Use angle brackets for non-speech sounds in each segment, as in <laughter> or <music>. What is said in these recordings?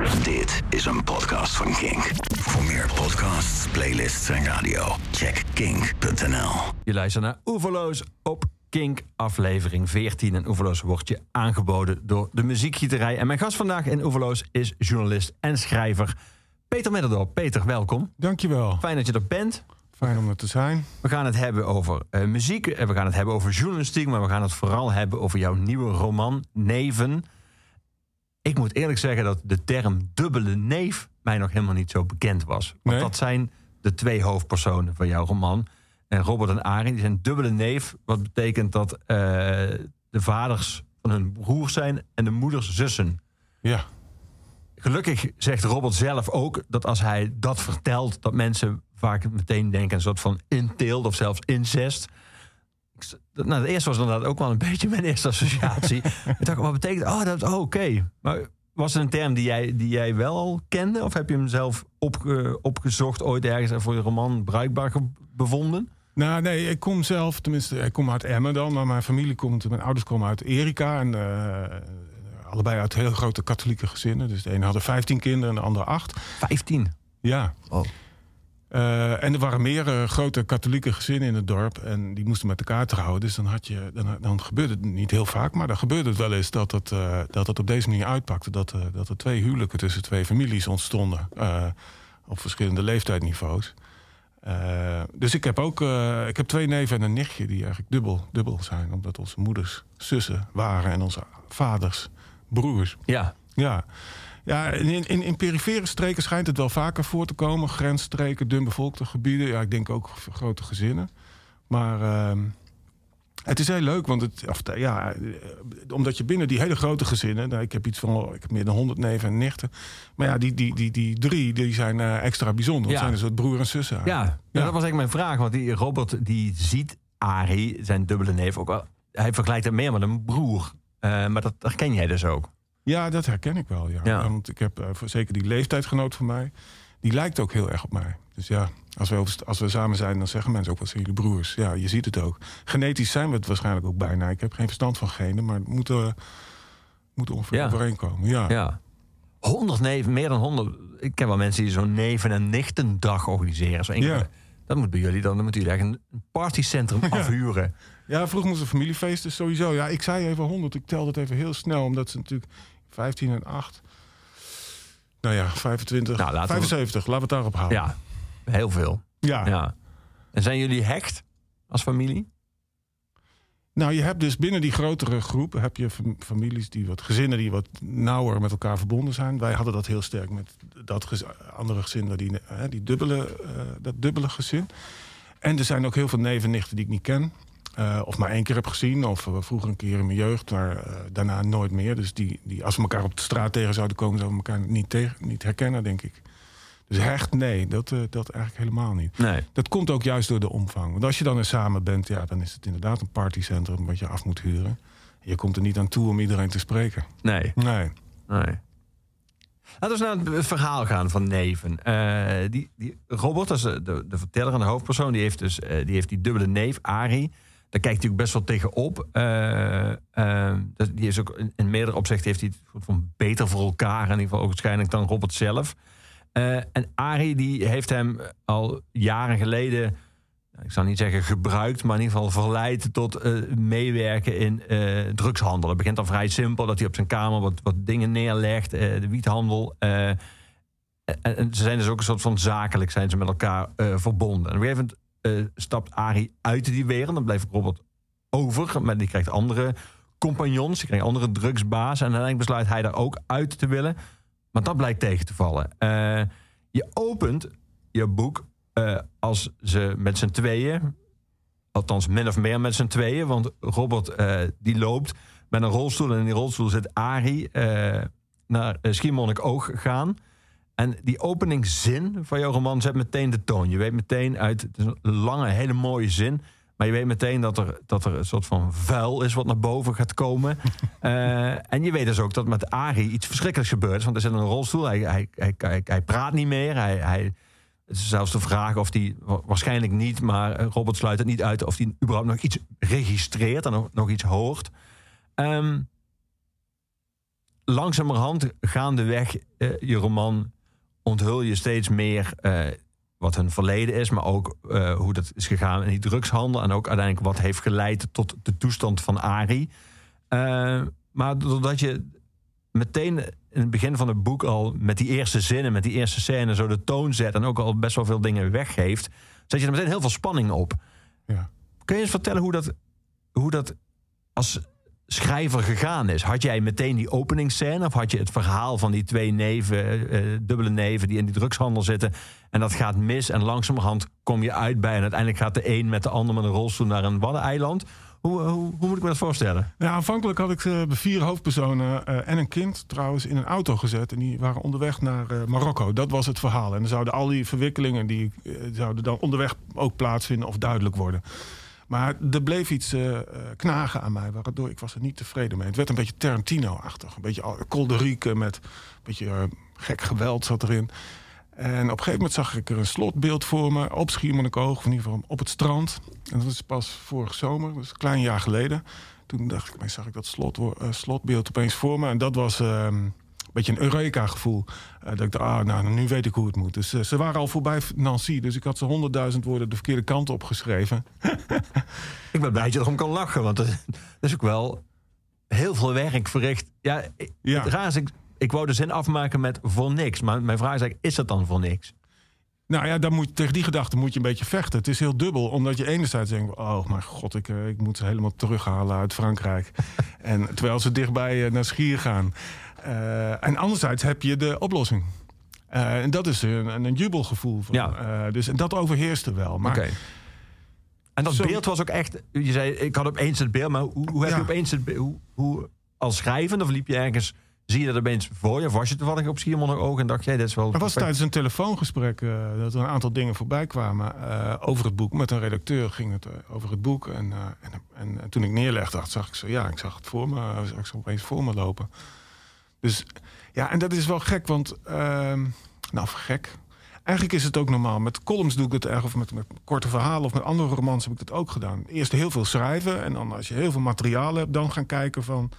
Dit is een podcast van Kink. Voor meer podcasts, playlists en radio, check kink.nl. Je luistert naar Oeverloos op Kink, aflevering 14. En Oeverloos wordt je aangeboden door de muziekgieterij. En mijn gast vandaag in Oeverloos is journalist en schrijver Peter Middendorp. Peter, welkom. Dankjewel. Fijn dat je er bent. Fijn om er te zijn. We gaan het hebben over eh, muziek en we gaan het hebben over journalistiek... maar we gaan het vooral hebben over jouw nieuwe roman, Neven. Ik moet eerlijk zeggen dat de term dubbele neef... mij nog helemaal niet zo bekend was. Want Nee? dat zijn de twee hoofdpersonen van jouw roman. En Robert en Arie, die zijn dubbele neef. Wat betekent dat eh, de vaders van hun broers zijn... en de moeders zussen. Ja. Gelukkig zegt Robert zelf ook dat als hij dat vertelt, dat mensen vaak meteen denken een soort van inteelt of zelfs incest. Nou, het eerste was inderdaad ook wel een <laughs> beetje mijn eerste associatie. <laughs> ik dacht, wat betekent Oh, dat oh, oké. Maar was het een term die jij, die jij wel al kende? Of heb je hem zelf opge- opgezocht ooit ergens en voor je roman bruikbaar bevonden? Nou, nee, ik kom zelf, tenminste, ik kom uit Emmen dan, maar mijn familie komt, mijn ouders komen uit Erika en eh, allebei uit heel grote katholieke gezinnen. Dus de ene hadden 15 kinderen en de andere 8. 15. Ja. Oh. Eh, en er waren meer eh, grote katholieke gezinnen in het dorp. En die moesten met elkaar trouwen. Dus dan, had je, dan, dan gebeurde het niet heel vaak. Maar dan gebeurde het wel eens dat het, eh, dat het op deze manier uitpakte. Dat, dat er twee huwelijken tussen twee families ontstonden. op verschillende leeftijdsniveaus. Eh, dus ik heb ook ik heb twee neven en een nichtje die eigenlijk dubbel, dubbel zijn. Omdat onze moeders zussen waren en onze vaders broers. Ja. Ja, ja in, in, in perifere streken schijnt het wel vaker voor te komen. Grensstreken, dunbevolkte gebieden. Ja, ik denk ook grote gezinnen. Maar ehm, het is heel leuk, want het, of, ja, eh, omdat je binnen die hele grote gezinnen... Nou, ik heb iets van ik heb meer dan 100 neven en nichten. Maar ja, die, die, die, die drie die zijn eh, extra bijzonder. Ja. het zijn een soort broer en zussen. Ja, eigenlijk. ja. dat was eigenlijk mijn vraag. Want die Robert die ziet Arie, zijn dubbele neef, ook wel. Hij vergelijkt het meer met een broer. Eh, maar dat herken jij dus ook. Ja, dat herken ik wel. Ja. Ja. Want ik heb eh, voor, zeker die leeftijdgenoot van mij, die lijkt ook heel erg op mij. Dus ja, als we, als we samen zijn, dan zeggen mensen ook wat zijn jullie broers. Ja, je ziet het ook. Genetisch zijn we het waarschijnlijk ook bijna. Ik heb geen verstand van genen, maar het moet, eh, moet ongeveer Ja. overeenkomen. Ja. Ja. 100 neven, meer dan 100. Ik ken wel mensen die zo'n neven- en nichtendag organiseren. Zo Ja. Dat moet bij jullie dan, dan moeten jullie echt een partycentrum <laughs> afhuren. ja, vroeger moesten familiefeesten sowieso. Ja, ik zei even 100. Ik tel dat even heel snel, omdat ze natuurlijk 15 en 8. Nou ja, 25, Nou, laten we- 75. Laten we het daarop houden. Ja, heel veel. ja. Ja. En zijn jullie hecht als familie? Nou, je hebt dus binnen die grotere groep heb je fam- families die wat gezinnen die wat nauwer met elkaar verbonden zijn. Wij hadden dat heel sterk met dat gez- andere gezin, die, hè, die dubbele, eh, dat dubbele gezin. En er zijn ook heel veel neven en nichten die ik niet ken. Eh, of maar één keer heb gezien, of eh, vroeger een keer in mijn jeugd, maar eh, daarna nooit meer. Dus die, die, als we elkaar op de straat tegen zouden komen, zouden we elkaar niet, tegen, niet herkennen, denk ik. Dus hecht, nee, dat, dat eigenlijk helemaal niet. Nee. Dat komt ook juist door de omvang. Want als je dan er samen bent, ja, dan is het inderdaad een partycentrum wat je af moet huren. Je komt er niet aan toe om iedereen te spreken. Nee. Nee. nee. Laten we naar het verhaal gaan van Neven. Die, die Robert, dat is de, de, verteller en de hoofdpersoon, die heeft dus die, heeft die dubbele neef, Arie. Daar kijkt hij ook best wel tegenop. Eh, eh, die is ook in, meerdere opzichten heeft hij het van beter voor elkaar. In ieder geval ook waarschijnlijk dan Robert zelf. Eh, en Arie die heeft hem al jaren geleden, nou, ik zou niet zeggen gebruikt, maar in ieder geval verleid tot meewerken in drugshandel. Het begint dan vrij simpel dat hij op zijn kamer wat, wat dingen neerlegt, de wiethandel. en, en ze zijn dus ook een soort van zakelijk zijn ze met elkaar verbonden. En op een eh, stapt Arie uit die wereld. Dan blijft Robert over. Maar die krijgt andere compagnons. Die krijgt andere drugsbaas. En uiteindelijk besluit hij daar ook uit te willen. Maar dat blijkt tegen te vallen. Eh, je opent je boek eh, als ze met z'n tweeën... althans min of meer met z'n tweeën... want Robert die loopt met een rolstoel... en in die rolstoel zit Arie naar uh, Schiermonnikoog gaan... En die openingzin van jouw roman zet meteen de toon. Je weet meteen uit, het is een lange, hele mooie zin. Maar je weet meteen dat er, dat er een soort van vuil is wat naar boven gaat komen. Uh, <laughs> en je weet dus ook dat met Arie iets verschrikkelijks gebeurt. Want er zit in een rolstoel, hij, hij, hij, hij, hij praat niet meer. Hij, hij, het is zelfs de vraag of hij, waarschijnlijk niet... maar Robert sluit het niet uit of hij überhaupt nog iets registreert... en nog, nog iets hoort. Um, langzamerhand gaandeweg uh, je roman onthul je steeds meer uh, wat hun verleden is, maar ook uh, hoe dat is gegaan in die drugshandel en ook uiteindelijk wat heeft geleid tot de toestand van Ari. maar doordat je meteen in het begin van het boek al met die eerste zinnen, met die eerste scène zo de toon zet en ook al best wel veel dingen weggeeft, zet je er meteen heel veel spanning op. Ja. Kun je eens vertellen hoe dat, hoe dat als schrijver gegaan is? Had jij meteen die openingsscène of had je het verhaal van die twee neven, uh, dubbele neven die in die drugshandel zitten en dat gaat mis en langzamerhand kom je uit bij en uiteindelijk gaat de een met de ander met een rolstoel naar een waddeneiland? Hoe, hoe, hoe, moet ik me dat voorstellen? Ja, aanvankelijk had ik vier hoofdpersonen en een kind trouwens in een auto gezet. En die waren onderweg naar Marokko. Dat was het verhaal. En dan zouden al die verwikkelingen die zouden dan onderweg ook plaatsvinden of duidelijk worden. Maar er bleef iets knagen aan mij, waardoor ik was er niet tevreden mee. Het werd een beetje Tarantino-achtig. Een beetje kolderiek met een beetje gek geweld zat erin. En op een gegeven moment zag ik er een slotbeeld voor me op Schiermonnikoog, of in ieder geval op het strand. En dat was pas vorig zomer, dus een klein jaar geleden. Toen dacht ik, zag ik dat slot, uh, slotbeeld opeens voor me. En dat was een beetje een Eureka-gevoel. Uh, dat ik dacht, ah, nou, nu weet ik hoe het moet. Dus uh, ze waren al voorbij Nancy, dus ik had ze honderdduizend woorden de verkeerde kant op geschreven. <laughs> ik ben blij dat je erom kan lachen, want dat, is ook wel heel veel werk verricht. Ja, ja. het raar is, ik, ik wou de zin afmaken met voor niks. Maar mijn vraag is eigenlijk, is dat dan voor niks? Nou ja, dan moet, tegen die gedachte moet je een beetje vechten. Het is heel dubbel, omdat je enerzijds denkt... oh, mijn god, ik, ik moet ze helemaal terughalen uit Frankrijk. <laughs> en terwijl ze dichtbij naar Schier gaan. Uh, en anderzijds heb je de oplossing. Uh, en dat is een, een jubelgevoel. Van, ja. uh, dus, en dat overheerste wel. Maar okay. En dat beeld was ook echt... Je zei, ik had opeens het beeld, maar hoe, hoe heb ja. je opeens het hoe, hoe, als schrijvende... of liep je ergens Zie je dat opeens voor je? Of was je toevallig op Schiermonnikoog en dacht jij, dit is wel... Er was tijdens een telefoongesprek uh, dat er een aantal dingen voorbij kwamen uh, over het boek. Met een redacteur ging het uh, over het boek. En, en, en, toen ik neerlegde, dacht, zag ik zo, ja, ik zag het voor me, zag ik zo opeens voor me lopen. Dus ja, en dat is wel gek, want, ehm, nou gek. Eigenlijk is het ook normaal. Met columns doe ik het erg, of met, met korte verhalen of met andere romans heb ik dat ook gedaan. Eerst heel veel schrijven en dan als je heel veel materiaal hebt, dan gaan kijken van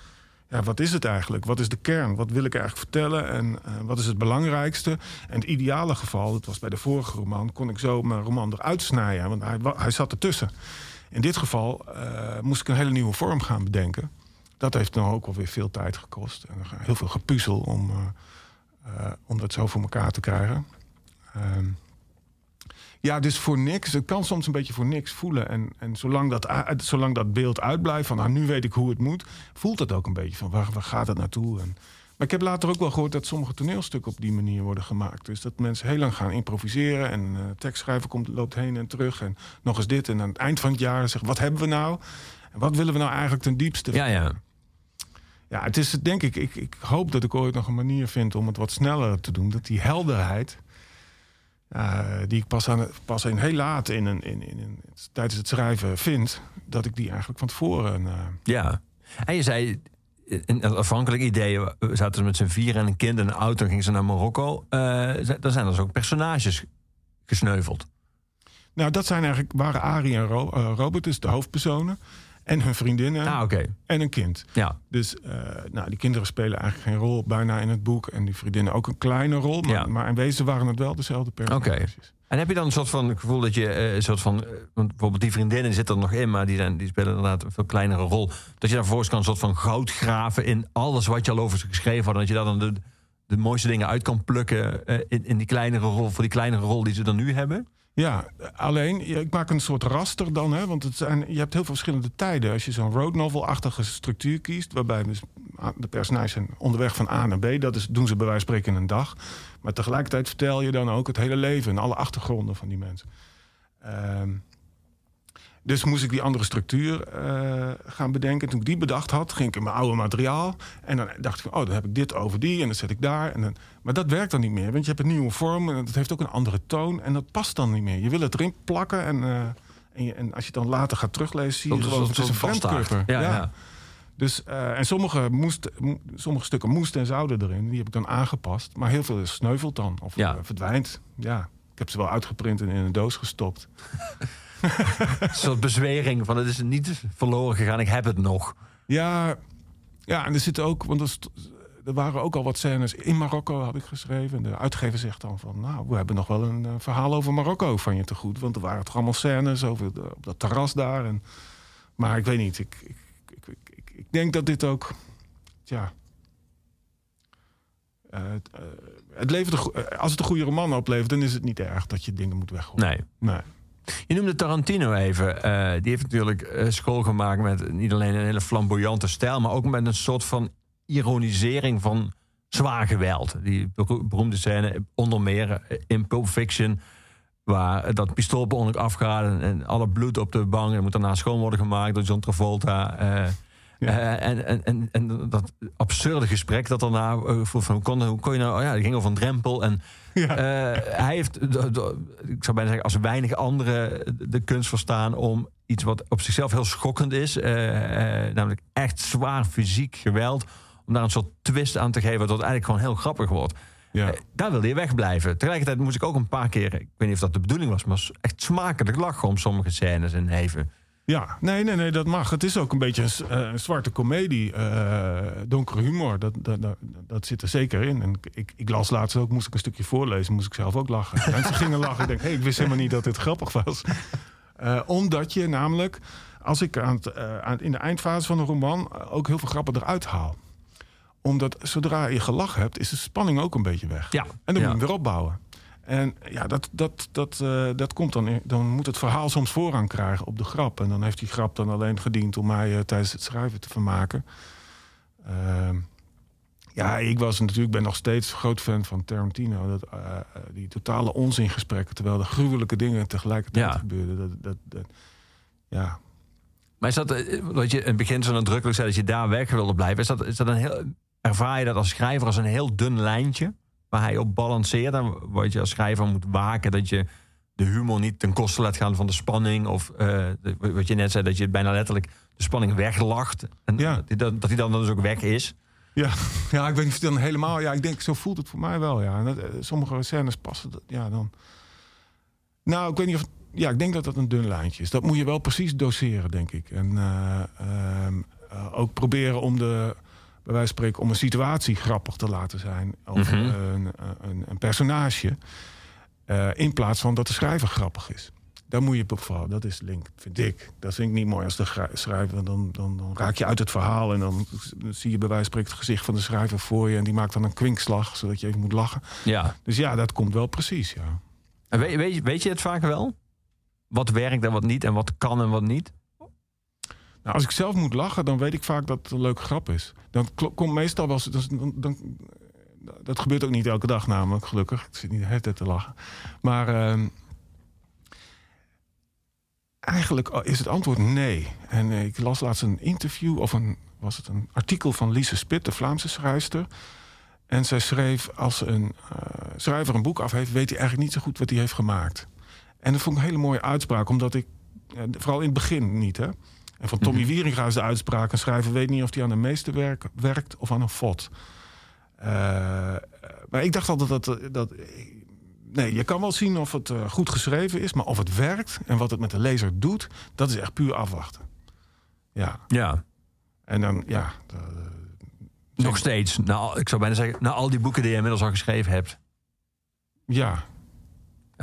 ja, wat is het eigenlijk? Wat is de kern? Wat wil ik eigenlijk vertellen? En uh, wat is het belangrijkste? En het ideale geval, dat was bij de vorige roman... kon ik zo mijn roman eruit snijden, want hij, hij zat ertussen. In dit geval uh, moest ik een hele nieuwe vorm gaan bedenken. Dat heeft dan ook alweer veel tijd gekost. En heel veel gepuzzel om, uh, om dat zo voor elkaar te krijgen. Ehm, ja, dus voor niks. Het kan soms een beetje voor niks voelen. En, en zolang, dat, zolang dat beeld uitblijft van nou, nu weet ik hoe het moet, voelt het ook een beetje van waar, waar gaat het naartoe? En, maar ik heb later ook wel gehoord dat sommige toneelstukken op die manier worden gemaakt. Dus dat mensen heel lang gaan improviseren en uh, tekstschrijver komt, loopt heen en terug. En nog eens dit. En aan het eind van het jaar zeggen wat hebben we nou? En wat willen we nou eigenlijk ten diepste? Ja, ja. Ja, het is denk ik, ik, ik hoop dat ik ooit nog een manier vind om het wat sneller te doen. Dat die helderheid, uh, die ik pas, aan, pas in heel laat in een, in, in, in, tijdens het schrijven vind, dat ik die eigenlijk van tevoren. Uh... Ja, en je zei. Een afhankelijk idee, we zaten ze met z'n vier en een kind in een auto, gingen ze naar Marokko. Uh, dan zijn er dus ook personages gesneuveld. Nou, dat zijn eigenlijk, waren Arie en Ro Robert, dus de hoofdpersonen. En hun vriendinnen. Ah, okay. En een kind. Ja. Dus uh, nou, die kinderen spelen eigenlijk geen rol bijna in het boek. En die vriendinnen ook een kleine rol. Maar, ja. maar in wezen waren het wel dezelfde personages. Oké. Okay. En heb je dan een soort van gevoel dat je uh, een soort van. Uh, want bijvoorbeeld die vriendinnen zitten er nog in, maar die, zijn, die spelen inderdaad een veel kleinere rol. Dat je daar vervolgens kan een soort van goud graven in alles wat je al over ze geschreven had. En dat je daar dan de, de mooiste dingen uit kan plukken in, in die kleinere rol, voor die kleinere rol die ze dan nu hebben. Ja, alleen ik maak een soort raster dan. Hè, want het zijn, je hebt heel veel verschillende tijden. Als je zo'n road novel-achtige structuur kiest... waarbij dus de personages zijn onderweg van A naar B... dat is, doen ze bij wijze van spreken in een dag. Maar tegelijkertijd vertel je dan ook het hele leven... en alle achtergronden van die mensen. Um, dus moest ik die andere structuur uh, gaan bedenken. Toen ik die bedacht had, ging ik in mijn oude materiaal. En dan dacht ik, oh, dan heb ik dit over die en dan zet ik daar. En dan, maar dat werkt dan niet meer, want je hebt een nieuwe vorm... en dat heeft ook een andere toon en dat past dan niet meer. Je wil het erin plakken en, uh, en, je, en, als je het dan later gaat teruglezen... zie je dat gewoon, het is een. Ja, ja. ja. Dus, uh, en sommige, moest, sommige stukken moesten en zouden erin. Die heb ik dan aangepast. Maar heel veel sneuvelt dan of ja. verdwijnt. Ja, ik heb ze wel uitgeprint en in een doos gestopt. een soort bezwering van het is niet verloren gegaan, ik heb het nog. Ja, ja en er zit ook, want er, er waren ook al wat scènes in Marokko, had ik geschreven. En de uitgever zegt dan van, nou, we hebben nog wel een eh, verhaal over Marokko van je te goed. Want er waren toch allemaal scènes over de- op dat terras daar. En, maar ik weet niet, ik, ik, ik, ik, denk dat dit ook, ja... eh, het levert een eh, als het een goede roman oplevert, dan is het niet erg dat je dingen moet weggooien. Nee. nee. Je noemde Tarantino even. Eh, die heeft natuurlijk eh, school gemaakt met niet alleen een hele flamboyante stijl, maar ook met een soort van ironisering van zwaar geweld. Die bero- beroemde scène, onder meer in Pulp Fiction, waar dat pistool per ongeluk afgaat en, alle bloed op de bank en moet daarna schoon worden gemaakt door John Travolta. Ja. eh, en, en, en, en dat absurde gesprek dat daarna eh, van hoe kon, hoe kon je nou, oh ja, dat ging over een drempel en Ja. eh, hij heeft, ik zou bijna zeggen, als weinig anderen de kunst verstaan om iets wat op zichzelf heel schokkend is, namelijk echt zwaar fysiek geweld, om daar een soort twist aan te geven, dat het eigenlijk gewoon heel grappig wordt. ja. Daar wilde je wegblijven. Tegelijkertijd moest ik ook een paar keer, ik weet niet of dat de bedoeling was, maar echt smakelijk lachen om sommige scènes en even. Ja, nee, nee, nee, dat mag. Het is ook een beetje een, eh, een zwarte komedie. eh, donkere humor, dat, dat, dat, dat zit er zeker in. En ik, ik las laatst ook, moest ik een stukje voorlezen, moest ik zelf ook lachen. <laughs> Mensen gingen lachen. Ik denk, hé, ik wist helemaal niet dat dit grappig was. <laughs> Eh, omdat je namelijk, als ik aan het, aan, in de eindfase van een roman ook heel veel grappen eruit haal. Omdat zodra je gelachen hebt, is de spanning ook een beetje weg. Ja, En dan ja. moet je hem weer opbouwen. En ja, dat, dat, dat, eh, dat komt dan. in- Dan moet het verhaal soms voorrang krijgen op de grap. En dan heeft die grap dan alleen gediend om mij eh, tijdens het schrijven te vermaken. Ehm, ja, ik was natuurlijk, ben nog steeds groot fan van Tarantino. Dat, eh, die totale onzingesprekken, terwijl er gruwelijke dingen tegelijkertijd Ja. gebeurden. Dat, dat, dat, ja. Maar is dat, wat je in het begin zo nadrukkelijk zei, dat je daar weg wilde blijven, is dat, is dat een heel, ervaar je dat als schrijver als een heel dun lijntje, waar hij op balanceert en wat je als schrijver moet waken, dat je de humor niet ten koste laat gaan van de spanning, of eh, wat je net zei, dat je bijna letterlijk de spanning weglacht, en Ja. dat, die dan, dat die dan dus ook weg is. Ja, <laughs> ja, ik weet niet of dan helemaal. Ja, ik denk, zo voelt het voor mij wel. Ja. En dat, eh, sommige scènes passen. dat- Ja, dan. Nou, ik weet niet of. Ja, ik denk dat dat een dun lijntje is. Dat moet je wel precies doseren, denk ik. En eh, ehm, eh, ook proberen om de. Bij wijze van spreken, om een situatie grappig te laten zijn. Of Mhm. een, een, een personage. eh, in plaats van dat de schrijver grappig is. Daar moet je vallen. Dat is link, vind ik. Dat vind ik niet mooi als de schrijver. Dan, dan, dan raak je uit het verhaal. En dan zie je bij wijze van spreken het gezicht van de schrijver voor je. En die maakt dan een kwinkslag, zodat je even moet lachen. Ja. Dus ja, dat komt wel precies, ja. En weet, weet, weet je het vaak wel? Wat werkt en wat niet, en wat kan en wat niet? Nou, als ik zelf moet lachen, dan weet ik vaak dat het een leuke grap is. Dan komt meestal wel... Dan, dan, dat gebeurt ook niet elke dag namelijk, gelukkig. Ik zit niet de hele tijd te lachen. Maar ehm, eigenlijk is het antwoord nee. En eh, ik las laatst een interview, of een, was het een artikel van Lise Spit, de Vlaamse schrijfster. En zij schreef, als een eh, schrijver een boek af heeft... weet hij eigenlijk niet zo goed wat hij heeft gemaakt. En dat vond ik een hele mooie uitspraak, omdat ik... eh, vooral in het begin niet, hè. En van Tommy Wieringa is de uitspraak... een schrijver weet niet of hij aan een meesterwerk werkt of aan een fot. Eh, maar ik dacht altijd dat... dat, dat nee, je kan wel zien of het eh, goed geschreven is... maar of het werkt en wat het met de lezer doet... dat is echt puur afwachten. Ja, Ja. en dan, ja... eh, Nog steeds. Nou, ik zou bijna zeggen, na al die boeken die je inmiddels al geschreven hebt. ja,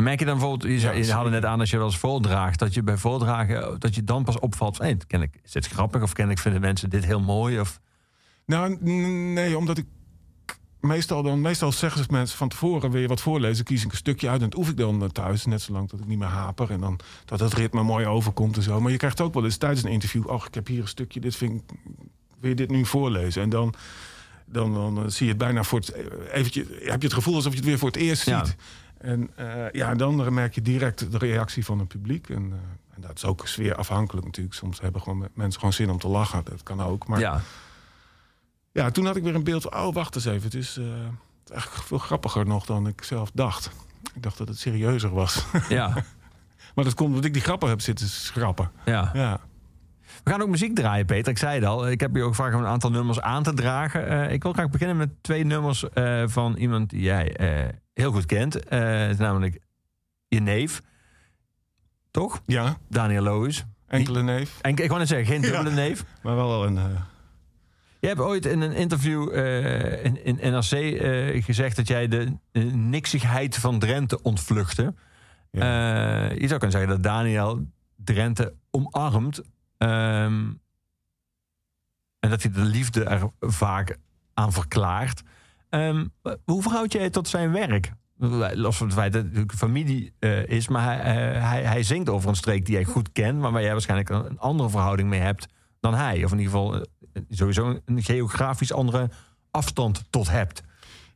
En merk je dan bijvoorbeeld, je, je haalde zeker. net aan als je wel eens voordraagt, dat je bij voordragen, dat je dan pas opvalt, hey, ken ik, is dit grappig of ken ik vinden mensen dit heel mooi? Of, Nou, nee, omdat ik meestal dan, meestal zeggen ze mensen van tevoren wil je wat voorlezen, kies ik een stukje uit en dat oef ik dan eh, thuis, net zolang dat ik niet meer haper en dan dat het ritme mooi overkomt en zo. Maar je krijgt ook wel eens tijdens een interview, oh, ik heb hier een stukje, dit vind ik, wil je dit nu voorlezen? En dan, dan, dan, eh, zie je het bijna voor het, eventje, heb je het gevoel alsof je het weer voor het eerst Ja. En eh, ja, dan merk je direct de reactie van het publiek. En, eh, en dat is ook sfeer afhankelijk natuurlijk. Soms hebben gewoon mensen gewoon zin om te lachen. Dat kan ook. Maar ja. ja, toen had ik weer een beeld van, oh, wacht eens even. Het is, eh, het is eigenlijk veel grappiger nog dan ik zelf dacht. Ik dacht dat het serieuzer was. ja, <laughs> maar dat komt omdat ik die grappen heb zitten schrappen. ja. Ja. We gaan ook muziek draaien, Peter. Ik zei het al. Ik heb je ook gevraagd om een aantal nummers aan te dragen. Eh, ik wil graag beginnen met twee nummers eh, van iemand die jij eh, heel goed kent. Eh, het is namelijk je neef. Toch? Ja, Daniel Loos. enkele neef. En ik wou net zeggen, geen Ja. dubbele neef. <laughs> Maar wel een... eh, Je hebt ooit in een interview eh, in, in NRC gezegd dat jij de uh, niksigheid van Drenthe ontvluchtte. Ja. Je zou kunnen zeggen dat Daniel Drenthe omarmt. ehm, en dat hij de liefde er vaak aan verklaart. Ehm, hoe verhoudt jij tot zijn werk? Los van het feit dat het natuurlijk familie eh, is, maar hij, eh, hij, hij zingt over een streek die jij goed kent, maar waar jij waarschijnlijk een, andere verhouding mee hebt dan hij. Of in ieder geval eh, sowieso een geografisch andere afstand tot hebt.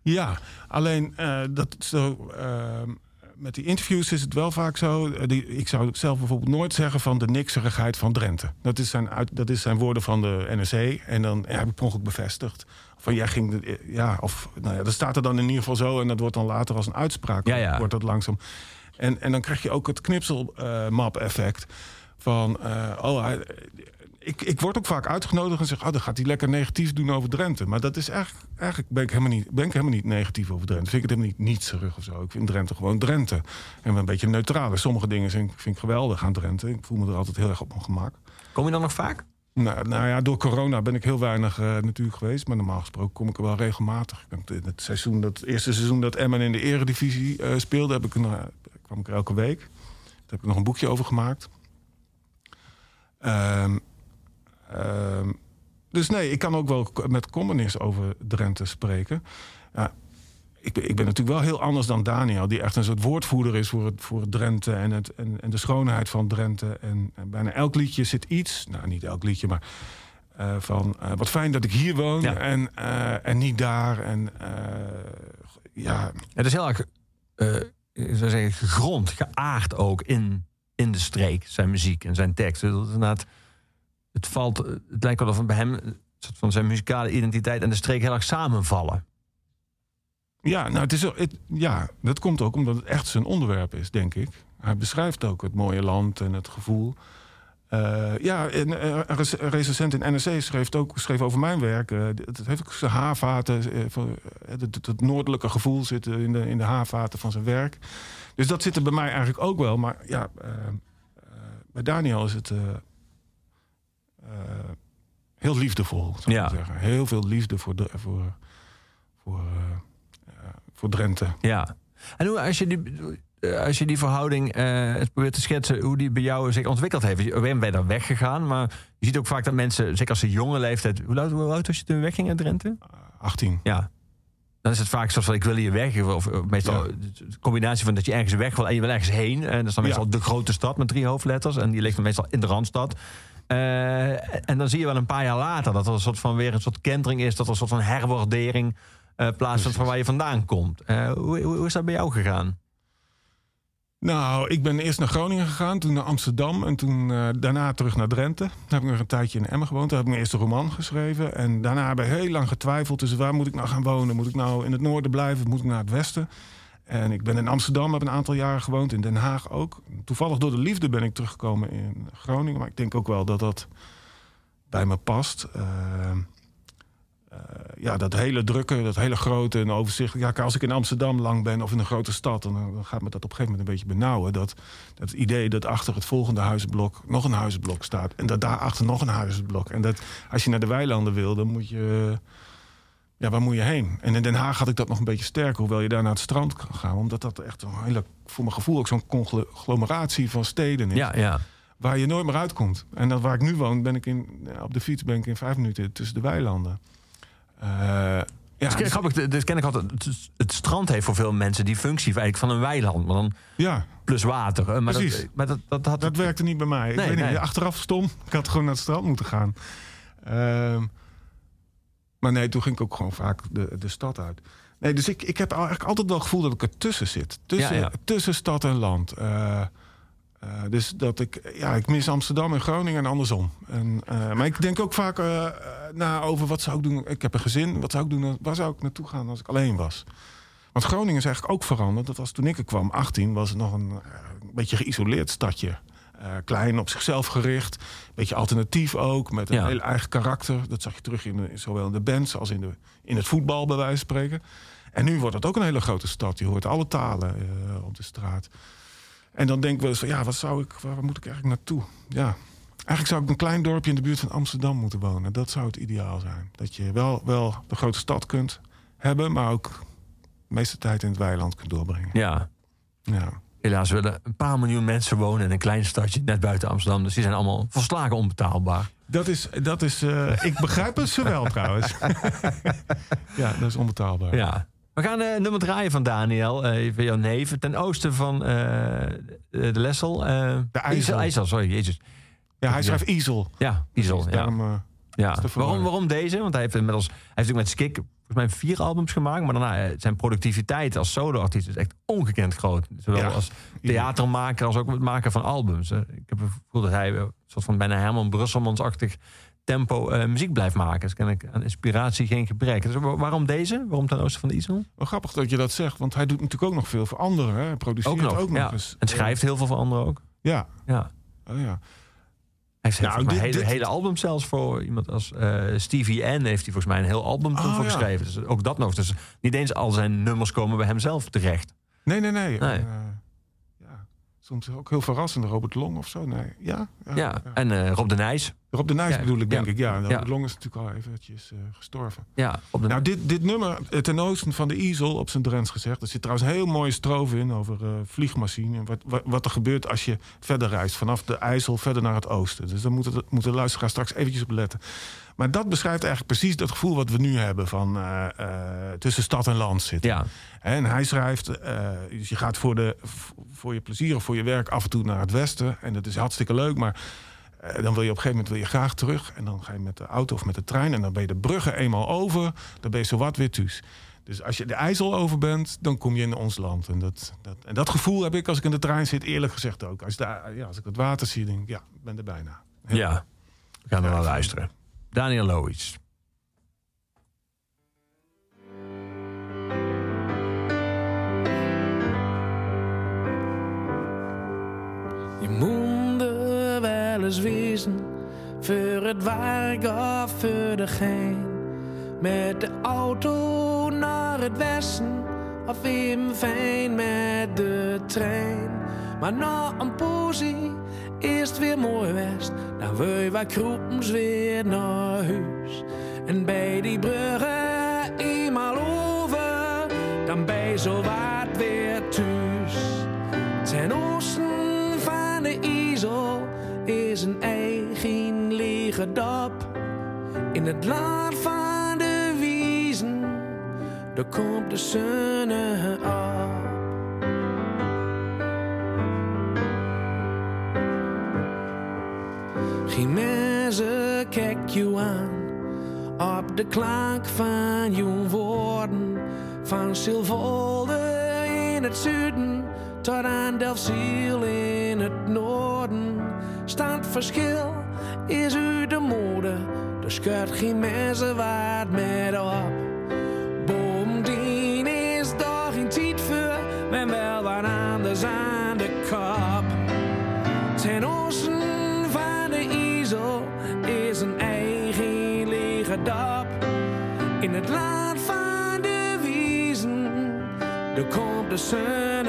Ja, alleen dat zo. ehm, met die interviews is het wel vaak zo. ik zou zelf bijvoorbeeld nooit zeggen van de nikserigheid van Drenthe. Dat is zijn, dat is zijn woorden van de NRC. En dan heb ik per ongeluk bevestigd. Van jij ging. de- Ja, of nou ja, dat staat er dan in ieder geval zo. En dat wordt dan later als een uitspraak. Ja, ja. Wordt dat langzaam. En, en dan krijg je ook het knipselmap-effect. Van, eh, oh, hij- ik, ik word ook vaak uitgenodigd en zeg, oh, dan gaat hij lekker negatief doen over Drenthe. Maar dat is eigenlijk, eigenlijk ben ik helemaal niet, ben ik helemaal niet negatief over Drenthe. Vind ik het helemaal niet nietserig of zo. Ik vind Drenthe gewoon Drenthe. En een beetje neutraal. Sommige dingen vind, ik- vind ik geweldig aan Drenthe. Ik voel me er altijd heel erg op mijn gemak. Kom je dan nog vaak? Nou, nou ja, door corona ben ik heel weinig eh, natuurlijk geweest. Maar normaal gesproken kom ik er wel regelmatig. Ben het, seizoen, dat het eerste seizoen dat Emmen in de eredivisie eh, speelde... Heb ik, eh, kwam ik er elke week. Daar heb ik nog een boekje over gemaakt. Ehm, ehm, dus nee, ik kan ook wel met communist over Drenthe spreken. Ja, ik, ben, ik ben natuurlijk wel heel anders dan Daniel... die echt een soort woordvoerder is voor het, voor het Drenthe... En, het, en, en de schoonheid van Drenthe. En, en bijna elk liedje zit iets... nou, niet elk liedje, maar... eh, van eh, wat fijn dat ik hier woon Ja. en, eh, en niet daar. En ja, Het is heel erg, ik zou zeggen, gegrond, geaard ook in, in de streek, zijn muziek en zijn tekst. Dat is inderdaad, het, valt, het lijkt wel of bij hem van zijn muzikale identiteit en de streek heel erg samenvallen. Ja, nou, het is, het, ja, dat komt ook omdat het echt zijn onderwerp is, denk ik. Hij beschrijft ook het mooie land en het gevoel. Eh, ja, eh, een rec- een recensent in NRC schreef, ook, schreef over mijn werk. eh, het heeft ook zijn haarvaten. het, het- noordelijke gevoel zit in de, in de haarvaten van zijn werk. Dus dat zit er bij mij eigenlijk ook wel. Maar ja, bij Daniel is het heel liefdevol, zou ik Ja. zeggen. Heel veel liefde voor, de, voor, voor, voor Drenthe. Ja. En hoe, als je die, eh, als je die verhouding eh, het probeert te schetsen, hoe die bij jou zich ontwikkeld heeft. Ben je daar weggegaan, maar je ziet ook vaak dat mensen, zeker als ze jonge leeftijd. Hoe oud, hoe oud was je toen wegging uit Drenthe? 18. Ja. Dan is het vaak soort van ik wil hier weg. Of, meestal Ja. de combinatie van dat je ergens weg wil en je wil ergens heen. En dat is dan Ja. meestal de grote stad met drie hoofdletters. En die ligt dan meestal in de Randstad. Eh, en dan zie je wel een paar jaar later dat er een soort van weer een soort kentering is. Dat er een soort van herwaardering eh plaatsvindt van waar je vandaan komt. Eh, hoe, is dat bij jou gegaan? Nou, ik ben eerst naar Groningen gegaan, toen naar Amsterdam en toen eh, daarna terug naar Drenthe. Daar heb ik nog een tijdje in Emmen gewoond. Daar heb ik mijn eerste roman geschreven. En daarna heb ik heel lang getwijfeld tussen waar moet ik nou gaan wonen. Moet ik nou in het noorden blijven? Moet ik naar het westen? En ik ben in Amsterdam, heb een aantal jaren gewoond. In Den Haag ook. Toevallig door de liefde ben ik teruggekomen in Groningen. Maar ik denk ook wel dat dat bij me past. Eh, eh, ja, dat hele drukke, dat hele grote en overzichtelijke. Ja, als ik in Amsterdam lang ben of in een grote stad, dan, dan gaat me dat op een gegeven moment een beetje benauwen. Dat, dat idee dat achter het volgende huizenblok nog een huizenblok staat. En dat daarachter nog een huizenblok. En dat als je naar de weilanden wil, dan moet je. Ja, waar moet je heen? En in Den Haag had ik dat nog een beetje sterker, hoewel je daar naar het strand kan gaan. Omdat dat echt een hele, voor mijn gevoel ook zo'n conglomeratie van steden is Ja, ja. waar je nooit meer uitkomt. En dat waar ik nu woon, ben ik in, ja, op de fiets ben ik in vijf minuten tussen de weilanden. Eh, ja, dus- grappig, ken ik altijd. Het, het strand heeft voor veel mensen die functie eigenlijk van een weiland. Maar dan ja, plus water. Eh, Maar Precies. Dat, maar dat, dat had dat werkte niet bij mij. Ik Nee, weet niet, nee. achteraf stom. Ik had gewoon naar het strand moeten gaan. Ehm, maar nee, toen ging ik ook gewoon vaak de, de stad uit. Nee, dus ik, ik heb eigenlijk altijd wel het gevoel dat ik ertussen zit. Tussen, Ja, ja. tussen stad en land. Eh, eh, dus dat ik, ja, ik mis Amsterdam en Groningen en andersom. En, eh, maar ik denk ook vaak eh, na over wat zou ik doen. Ik heb een gezin. Wat zou ik doen? Waar zou ik naartoe gaan als ik alleen was? Want Groningen is eigenlijk ook veranderd. Dat was toen ik er kwam, 18, was het nog een, een beetje geïsoleerd stadje. Klein, op zichzelf gericht. Beetje alternatief ook, met een Ja. heel eigen karakter. Dat zag je terug in, de, zowel in de bands als in, de, in het voetbal, bij wijze van spreken. En nu wordt het ook een hele grote stad. Je hoort alle talen op de straat. En dan denk ik wel eens van, ja, wat zou ik, waar moet ik eigenlijk naartoe? Ja, Eigenlijk zou ik een klein dorpje in de buurt van Amsterdam moeten wonen. Dat zou het ideaal zijn. Dat je wel, wel de grote stad kunt hebben, maar ook de meeste tijd in het weiland kunt doorbrengen. Ja. Ja. Helaas willen een paar miljoen mensen wonen in een klein stadje net buiten Amsterdam. Dus die zijn allemaal volslagen onbetaalbaar. Dat is, dat is eh, ik begrijp het ze wel <laughs> trouwens. <laughs> ja, dat is onbetaalbaar. Ja. We gaan uh, nummer draaien van Daniel, uh, van jouw neef. Ten oosten van uh, de Lessel. de IJssel. IJssel, sorry, jezus. Ja, hij schrijft Isel. Ja, Isel. Dus Ja. daarom, ja. Waarom, waarom deze? Want hij heeft inmiddels, hij heeft natuurlijk met Skik volgens mij vier albums gemaakt. Maar daarna zijn productiviteit als soloartiest is echt ongekend groot. Zowel Ja. als theatermaker als ook het maken van albums. Ik heb het gevoel dat hij een soort van bijna Herman Brusselmans-achtig tempo eh, muziek blijft maken. Dus ken ik aan inspiratie geen gebrek. Dus wa- waarom deze? Waarom ten oosten van de Isel? Wel grappig dat je dat zegt, want hij doet natuurlijk ook nog veel voor anderen. Hè? Hij produceert Ook nog, ook nog ja. eens. En schrijft heel veel voor anderen ook. Ja, Ja. oh, ja. Hij heeft Nou, dit- hele, dit- hele album zelfs voor iemand als eh, Stevie N. Heeft hij volgens mij een heel album Oh, voor ja. geschreven. Dus ook dat nog. Dus niet eens al zijn nummers komen bij hem zelf terecht. Nee, nee, nee. Eh. Soms ook heel verrassend. Robert Long of zo. Nee. Ja, ja, Ja, en eh, Rob de Nijs. Rob de Nijs Ja, bedoel ik, denk ik. Ja, Robert Ja. Long is natuurlijk al eventjes eh, gestorven. Ja, op de Nou, dit, dit nummer, eh, ten oosten van de Easel, op zijn Drents gezegd. Er zit trouwens een heel mooie strofe in over eh, vliegmachine. En wat, wat, wat er gebeurt als je verder reist. Vanaf de IJssel verder naar het oosten. Dus daar moeten de, moet de luisteraar straks eventjes op letten. Maar dat beschrijft eigenlijk precies dat gevoel wat we nu hebben. Van tussen stad en land zitten. ja, En hij schrijft, eh, dus je gaat voor, de, voor je plezier of voor je werk af en toe naar het westen. En dat is hartstikke leuk, maar eh, dan wil je op een gegeven moment wil je graag terug. En dan ga je met de auto of met de trein en dan ben je de bruggen eenmaal over. Dan ben je zowat weer thuis. Dus als je de IJssel over bent, dan kom je in ons land. En dat, dat, en dat gevoel heb ik als ik in de trein zit, eerlijk gezegd ook. Als, de, ja, als ik het water zie, denk ik, ja, ik ben er bijna. ja. We gaan er ik- luisteren. Daniel Lois. Je moet wel eens wezen voor het werk of voor de gein. Met de auto naar het westen of even fijn met de trein. Maar na een poesie is het weer mooi west. Dan wil je wat kroepens weer naar huis. En bij die bruggen eenmaal over, dan ben je zo wat weer thuis. De IJssel is een eigen lege dop. In het land van de wiezen, daar komt de zon op. Mensen kijk je aan op de klank van je woorden. Van Silvolde in het zuiden tot aan Delfziel in het noorden. Staat verschil is u de mode, dus keurt geen mensen waard met op. Bovendien is daar geen tijd voor, men wel wat anders aan de kop. Ten oosten van de IJssel is een eigen lege dop. In het land van de wiezen, daar komt de zon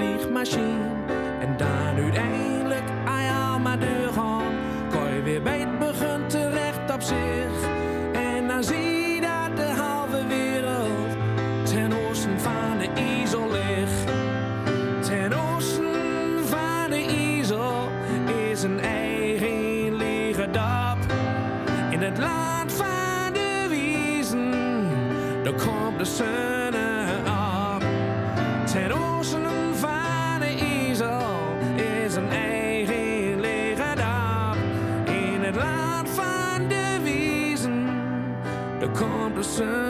vliegmachine. En dan uiteindelijk aan je maar deur gaan, je weer bij het begin terecht op zich. En dan zie je dat de halve wereld ten oosten van de IJssel ligt. Ten oosten van de IJssel is een eigen lege dop. In het land van de wiezen, daar komt de zon komt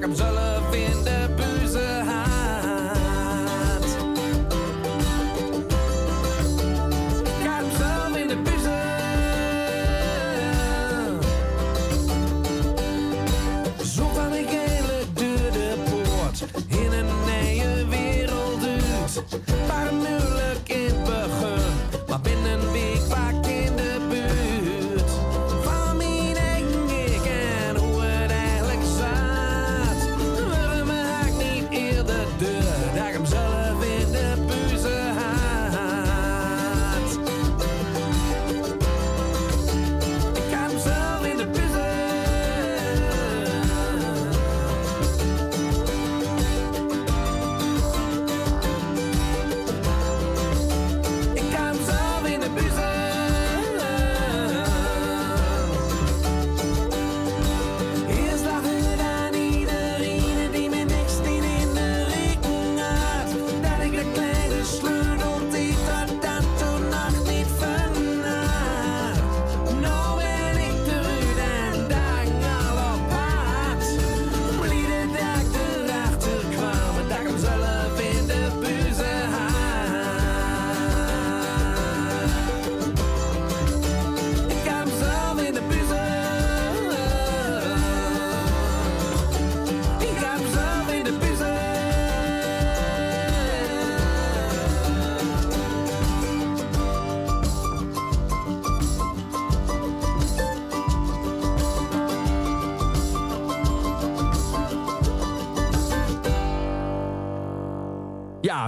bleek het dat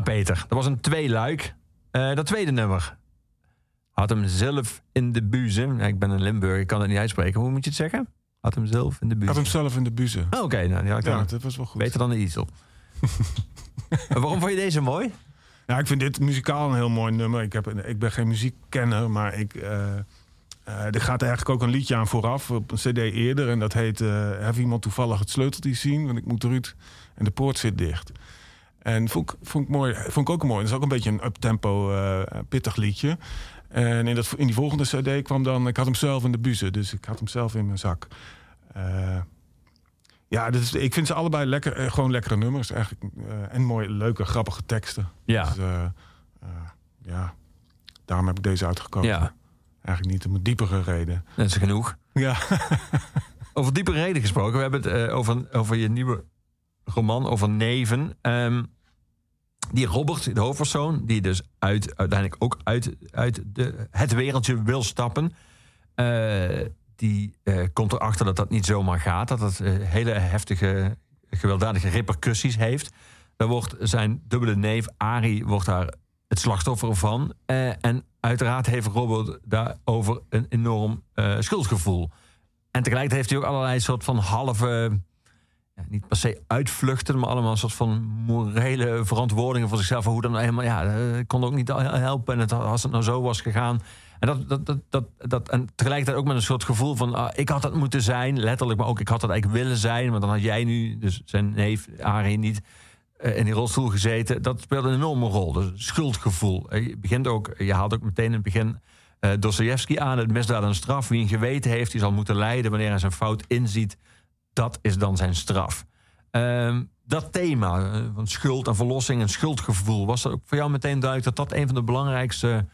Peter, dat was een tweeluik. Eh dat tweede nummer had hem zelf in de buzen. Ja, ik ben een Limburg, ik kan het niet uitspreken. Hoe moet je het zeggen? Had hem zelf in de buzen. had hem zelf in de buzen. Oh, Oké, nou, Ja, dat was wel goed. beter dan de Isel. <laughs> En Waarom vond je deze mooi? Ja, ik vind dit muzikaal een heel mooi nummer. Ik, heb, ik ben geen muziekkenner, maar ik, eh, eh, er gaat eigenlijk ook een liedje aan vooraf op een cd eerder. En dat heet Heb iemand toevallig het sleuteltje zien? Want ik moet eruit en de poort zit dicht. En vond ik, vond ik, mooi, vond ik ook mooi. Dat is ook een beetje een uptempo eh pittig liedje. En in, dat, in die volgende cd kwam dan... Ik had hem zelf in de buzen, dus ik had hem zelf in mijn zak. Eh, ja, dus ik vind ze allebei lekker, eh, gewoon lekkere nummers. Eigenlijk, en mooie, leuke, grappige teksten. Ja. Dus, ja, daarom heb ik deze uitgekozen. Ja, Eigenlijk niet om een diepere reden. dat is genoeg. Ja, <laughs> Over diepe reden gesproken. We hebben het over, over je nieuwe roman, over Neven. Ehm, die Robert, de hoofdpersoon, die dus uit, uiteindelijk ook uit, uit de, het wereldje wil stappen. eh, die eh, komt erachter dat dat niet zomaar gaat. Dat dat eh, hele heftige, gewelddadige repercussies heeft. Daar wordt zijn dubbele neef, Ari, wordt daar het slachtoffer van. En uiteraard heeft Robert daarover een enorm schuldgevoel. En tegelijkertijd heeft hij ook allerlei soort van halve, ja, niet per se uitvluchten, maar allemaal een soort van morele verantwoordingen voor zichzelf. Hoe dan helemaal, ja, eh, ik kon ook niet helpen. En het, als het nou zo was gegaan. En, dat, dat, dat, dat, dat, en tegelijkertijd ook met een soort gevoel van, ah, ik had dat moeten zijn, letterlijk, maar ook ik had dat eigenlijk willen zijn. Want dan had jij nu, dus zijn neef Arie, niet eh, in die rolstoel gezeten. Dat speelde een enorme rol. Dus schuldgevoel. Eh, Je begint ook, je haalt ook meteen in het begin eh Dostoevsky aan. Het misdaad en straf. Wie een geweten heeft, die zal moeten lijden wanneer hij zijn fout inziet. Dat is dan zijn straf. Ehm, dat thema eh, van schuld en verlossing en schuldgevoel. Was er ook voor jou meteen duidelijk dat dat een van de belangrijkste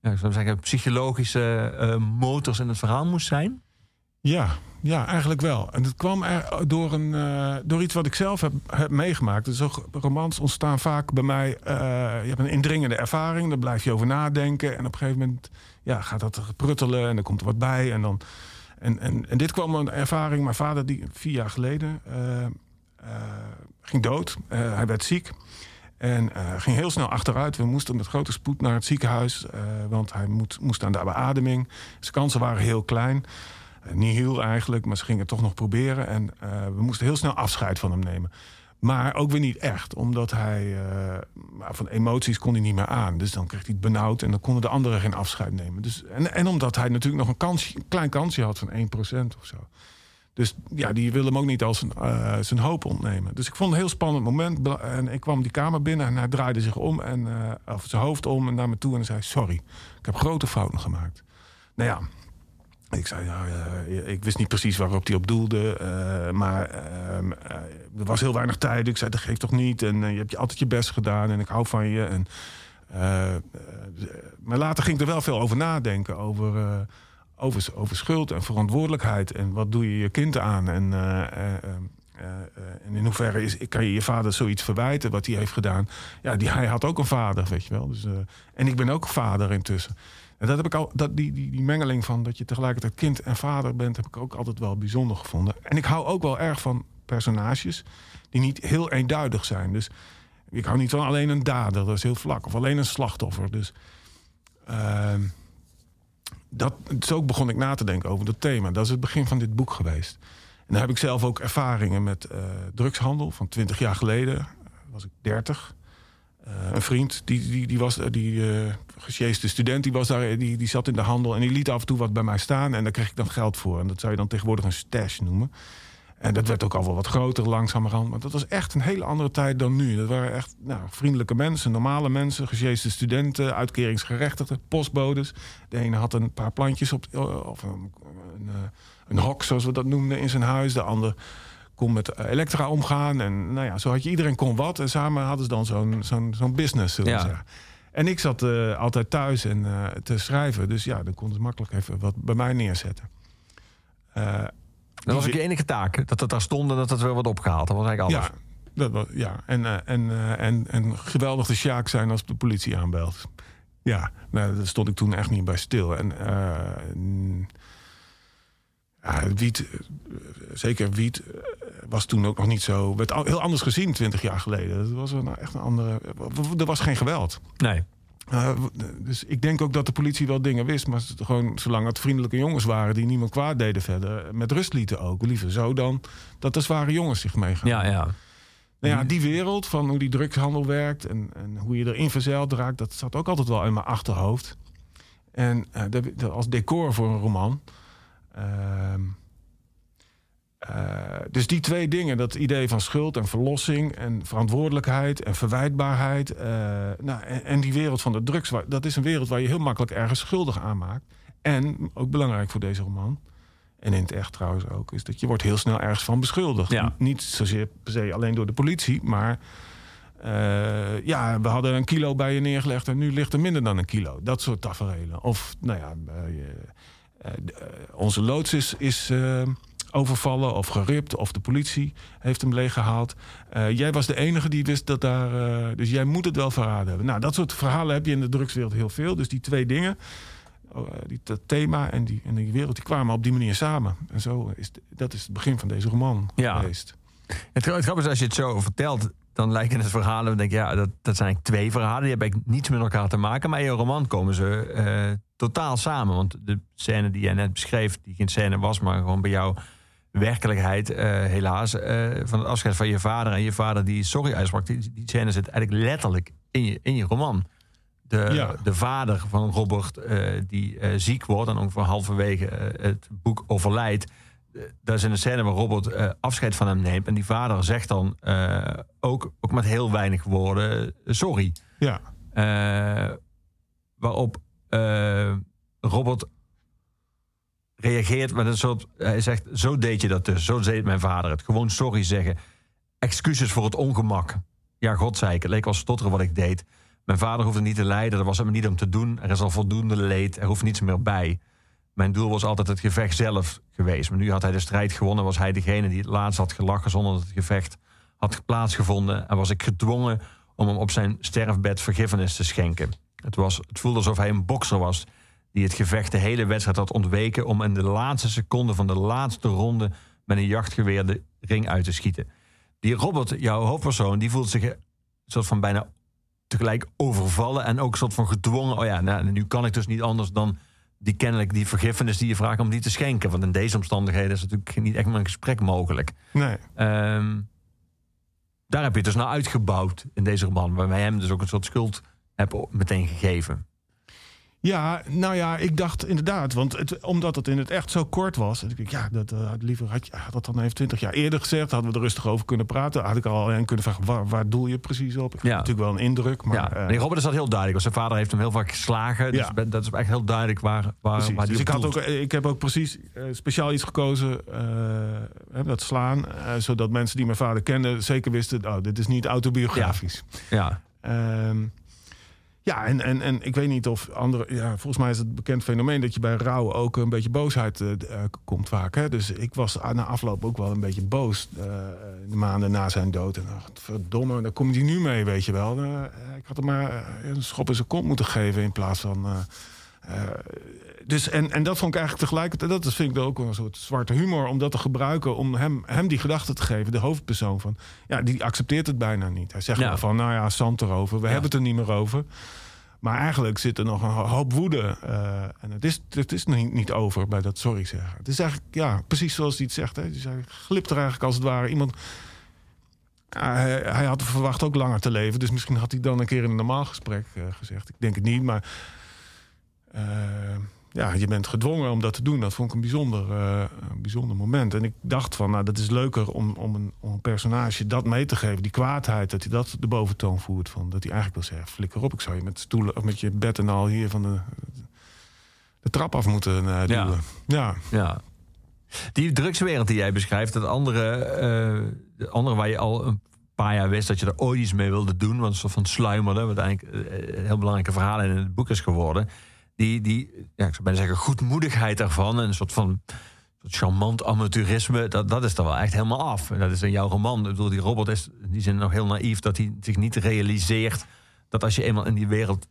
ja, ik zeggen, psychologische eh, motors in het verhaal moest zijn? ja, ja, eigenlijk wel. En het kwam er door, een, eh, door iets wat ik zelf heb, meegemaakt. Dus romans ontstaan vaak bij mij. je hebt een indringende ervaring, daar blijf je over nadenken. En op een gegeven moment ja, gaat dat pruttelen en er komt er wat bij. En, dan, en, en, dit kwam een ervaring. Mijn vader, die vier jaar geleden, eh, eh, ging dood. Eh, hij werd ziek. En ging heel snel achteruit. We moesten met grote spoed naar het ziekenhuis. want hij moest aan de beademing. Zijn kansen waren heel klein. Niet heel eigenlijk, maar ze gingen toch nog proberen. En we moesten heel snel afscheid van hem nemen. Maar ook weer niet echt, omdat hij eh, van emoties kon hij niet meer aan. Dus dan kreeg hij het benauwd en dan konden de anderen geen afscheid nemen. Dus, en, en omdat hij natuurlijk nog een, klein kansje had van 1% of zo. Dus ja, die wil hem ook niet als zijn, eh, zijn hoop ontnemen. Dus ik vond het een heel spannend moment. En ik kwam die kamer binnen en hij draaide zich om, en, eh, of zijn hoofd om en naar me toe en zei: Sorry, ik heb grote fouten gemaakt. Nou ja, ik zei, ja, eh, ik wist niet precies waarop hij op doelde. eh, maar ehm, eh, er was heel weinig tijd. Ik zei, dat geeft toch niet. En je hebt je altijd je best gedaan. En ik hou van je. En, maar later ging ik er wel veel over nadenken. Over, over, over schuld en verantwoordelijkheid. En wat doe je je kind aan? En, en in hoeverre is, kan je je vader zoiets verwijten wat hij heeft gedaan? Ja, die, hij had ook een vader, weet je wel. Dus, en ik ben ook vader intussen. En dat heb ik al, dat, die, die, die mengeling van dat je tegelijkertijd kind en vader bent, heb ik ook altijd wel bijzonder gevonden. En ik hou ook wel erg van personages die niet heel eenduidig zijn. Dus ik hou niet van alleen een dader, dat is heel vlak. Of alleen een slachtoffer. Dus ehm, dat, zo begon ik na te denken over dat thema. Dat is het begin van dit boek geweest. En dan heb ik zelf ook ervaringen met eh, drugshandel van 20 jaar geleden. was ik 30. Eh, een vriend, die, die, die was die eh gesjeeste student, die, was daar, die, die zat in de handel en die liet af en toe wat bij mij staan. En daar kreeg ik dan geld voor. En dat zou je dan tegenwoordig een stash noemen. En dat werd ook al wel wat groter langzamerhand. Maar dat was echt een hele andere tijd dan nu. Dat waren echt nou, vriendelijke mensen, normale mensen, gesjeeste studenten, uitkeringsgerechtigden, postbodes. De ene had een paar plantjes op, of een, een, eh, een hok, zoals we dat noemden, in zijn huis. De ander kon met elektra omgaan. En nou ja, zo had je iedereen kon wat. En samen hadden ze dan zo'n zo'n zo'n business, zullen we Ja. zeggen. En ik zat eh, altijd thuis en eh, te schrijven. Dus ja, dan konden ze makkelijk even wat bij mij neerzetten. Eh, Dat was ook je enige taak. Dat het daar stond en dat het weer wordt opgehaald. Dat was eigenlijk alles. Ja, dat was, ja. En, en, en, en geweldig de Sjaak zijn als de politie aanbelt. Ja, nou, daar stond ik toen echt niet bij stil. En ja, wiet, zeker wiet, was toen ook nog niet zo... werd al- heel anders gezien twintig jaar geleden. Dat was een, echt een andere... Er was geen geweld. Nee. Uh, dus ik denk ook dat de politie wel dingen wist. Maar gewoon zolang het vriendelijke jongens waren die niemand kwaad deden verder. Met rust lieten ook. Liever zo dan dat de zware jongens zich meegaan. Ja, ja. Nou ja, die wereld van hoe die drugshandel werkt en, en hoe je erin verzeild raakt, dat zat ook altijd wel in mijn achterhoofd. En eh, de- de- als decor voor een roman. Ehm, eh, dus die twee dingen, dat idee van schuld en verlossing en verantwoordelijkheid en verwijtbaarheid. eh, nou, en, en die wereld van de drugs, dat is een wereld waar je heel makkelijk ergens schuldig aan maakt. En ook belangrijk voor deze roman, en in het echt trouwens ook, is dat je wordt heel snel ergens van beschuldigd. Ja. Niet zozeer per se alleen door de politie, maar eh, ja, we hadden een kilo bij je neergelegd en nu ligt er minder dan een kilo. Dat soort tafereelen. Of, nou ja, onze loods is, is overvallen of geript of de politie heeft hem leeggehaald. Eh, jij was de enige die wist dat daar... eh, dus jij moet het wel verraden hebben. Nou, dat soort verhalen heb je in de drugswereld heel veel. Dus die twee dingen, oh, eh, die, dat thema en die, en die wereld, die kwamen op die manier samen. En zo is dat is het begin van deze roman Ja. geweest. Het, het grappige is, als je het zo vertelt, dan lijken het verhalen. Dan denk je, ja, dat, dat zijn twee verhalen. Die hebben eigenlijk niets met elkaar te maken. Maar in een roman komen ze totaal samen. Want de scène die jij net beschreef, die geen scène was, maar gewoon bij jou werkelijkheid, eh, helaas, eh, van het afscheid van je vader. En je vader die sorry uitsprak, die, die scène zit eigenlijk letterlijk in je, in je roman. De, Ja. de vader van Robert, eh, die ziek wordt en ongeveer halverwege het boek overlijdt. Dat is een scène waar Robert afscheid van hem neemt. En die vader zegt dan ook, ook met heel weinig woorden: sorry. Ja, waarop Robert reageert met een soort. Hij zegt: Zo deed je dat dus. Zo deed mijn vader het. Gewoon sorry zeggen. Excuses voor het ongemak. Ja, god zei ik. Het leek wel stotteren wat ik deed. Mijn vader hoefde niet te lijden. Dat was hem niet om te doen. Er is al voldoende leed. Er hoeft niets meer bij. Mijn doel was altijd het gevecht zelf geweest. Maar nu had hij de strijd gewonnen. Was hij degene die het laatst had gelachen zonder dat het gevecht had plaatsgevonden. En was ik gedwongen om hem op zijn sterfbed vergiffenis te schenken. Het, was, het voelde alsof hij een bokser was die het gevecht de hele wedstrijd had ontweken om in de laatste seconde van de laatste ronde met een jachtgeweer de ring uit te schieten. Die Robert, jouw hoofdpersoon, die voelt zich een soort van bijna tegelijk overvallen en ook een soort van gedwongen. Oh ja, nou, nu kan ik dus niet anders dan die kennelijk die vergiffenis die je vraagt om die te schenken. Want in deze omstandigheden is natuurlijk niet echt meer een gesprek mogelijk. nee. Ehm, daar heb je het dus naar uitgebouwd in deze roman, waarbij hem dus ook een soort schuld heb meteen gegeven. Ja, nou ja, ik dacht inderdaad, want het, omdat het in het echt zo kort was. Ik denk, ja, dat, uh, liever had je had dat dan even twintig jaar eerder gezegd. Hadden we er rustig over kunnen praten. Had ik al aan kunnen vragen, waar, waar doel je precies op? Ik Ja. natuurlijk wel een indruk, maar... ja. eh, nee, Robert is dat heel duidelijk. Want zijn vader heeft hem heel vaak geslagen. Dus Ja. ben- dat is echt heel duidelijk waar, waar, Precies. waar die Dus ik, had ook, ik heb ook precies eh, speciaal iets gekozen, eh, dat slaan. eh, zodat mensen die mijn vader kenden zeker wisten... oh, dit is niet autobiografisch. Ja. Ehm, ja, en, en, en ik weet niet of andere... Ja, volgens mij is het bekend fenomeen dat je bij rouw ook een beetje boosheid eh, komt vaak. Hè? Dus ik was na afloop ook wel een beetje boos eh, de maanden na zijn dood. En dacht, verdomme, daar komt hij nu mee, weet je wel. Ik had hem maar een schop in zijn kont moeten geven in plaats van... eh, eh, dus en, en dat vond ik eigenlijk tegelijkertijd, dat is- vind ik ook wel een soort zwarte humor, om dat te gebruiken, om hem, hem die gedachte te geven, de hoofdpersoon van, ja, die accepteert het bijna niet. Hij zegt Ja. van, nou ja, zand erover, we hebben het er niet meer over. Maar eigenlijk zit er nog een hoop woede. eh, en het is, het is niet, niet over bij dat sorry zeggen. Het is eigenlijk, ja, precies zoals hij het zegt. Hè. Dus hij glipt er eigenlijk als het ware iemand. Hij, hij had verwacht ook langer te leven. Dus misschien had hij dan een keer in een normaal gesprek eh, gezegd. Ik denk het niet, maar. Ja, je bent gedwongen om dat te doen. Dat vond ik een bijzonder, eh, bijzonder moment. En ik dacht van, nou, dat is leuker om, om, een, om een personage dat mee te geven. Die kwaadheid, dat hij dat de boventoon voert. Van, dat hij eigenlijk wil zeggen, flikker op. Ik zou je met stoelen of met je bed en al hier van de, de trap af moeten Ja. duwen. Ja. Ja. Die drugswereld die jij beschrijft, dat andere, eh, de andere waar je al een paar jaar wist dat je er ooit iets mee wilde doen, want een soort van sluimerde, wat eigenlijk een heel belangrijke verhaal in het boek is geworden. Die, die ja, ik zou bijna zeggen, goedmoedigheid daarvan en een soort van soort charmant amateurisme, dat, dat is er wel echt helemaal af. En dat is in jouw roman. Ik bedoel, die Robert is in die zin nog heel naïef dat hij zich niet realiseert dat als je eenmaal in die wereld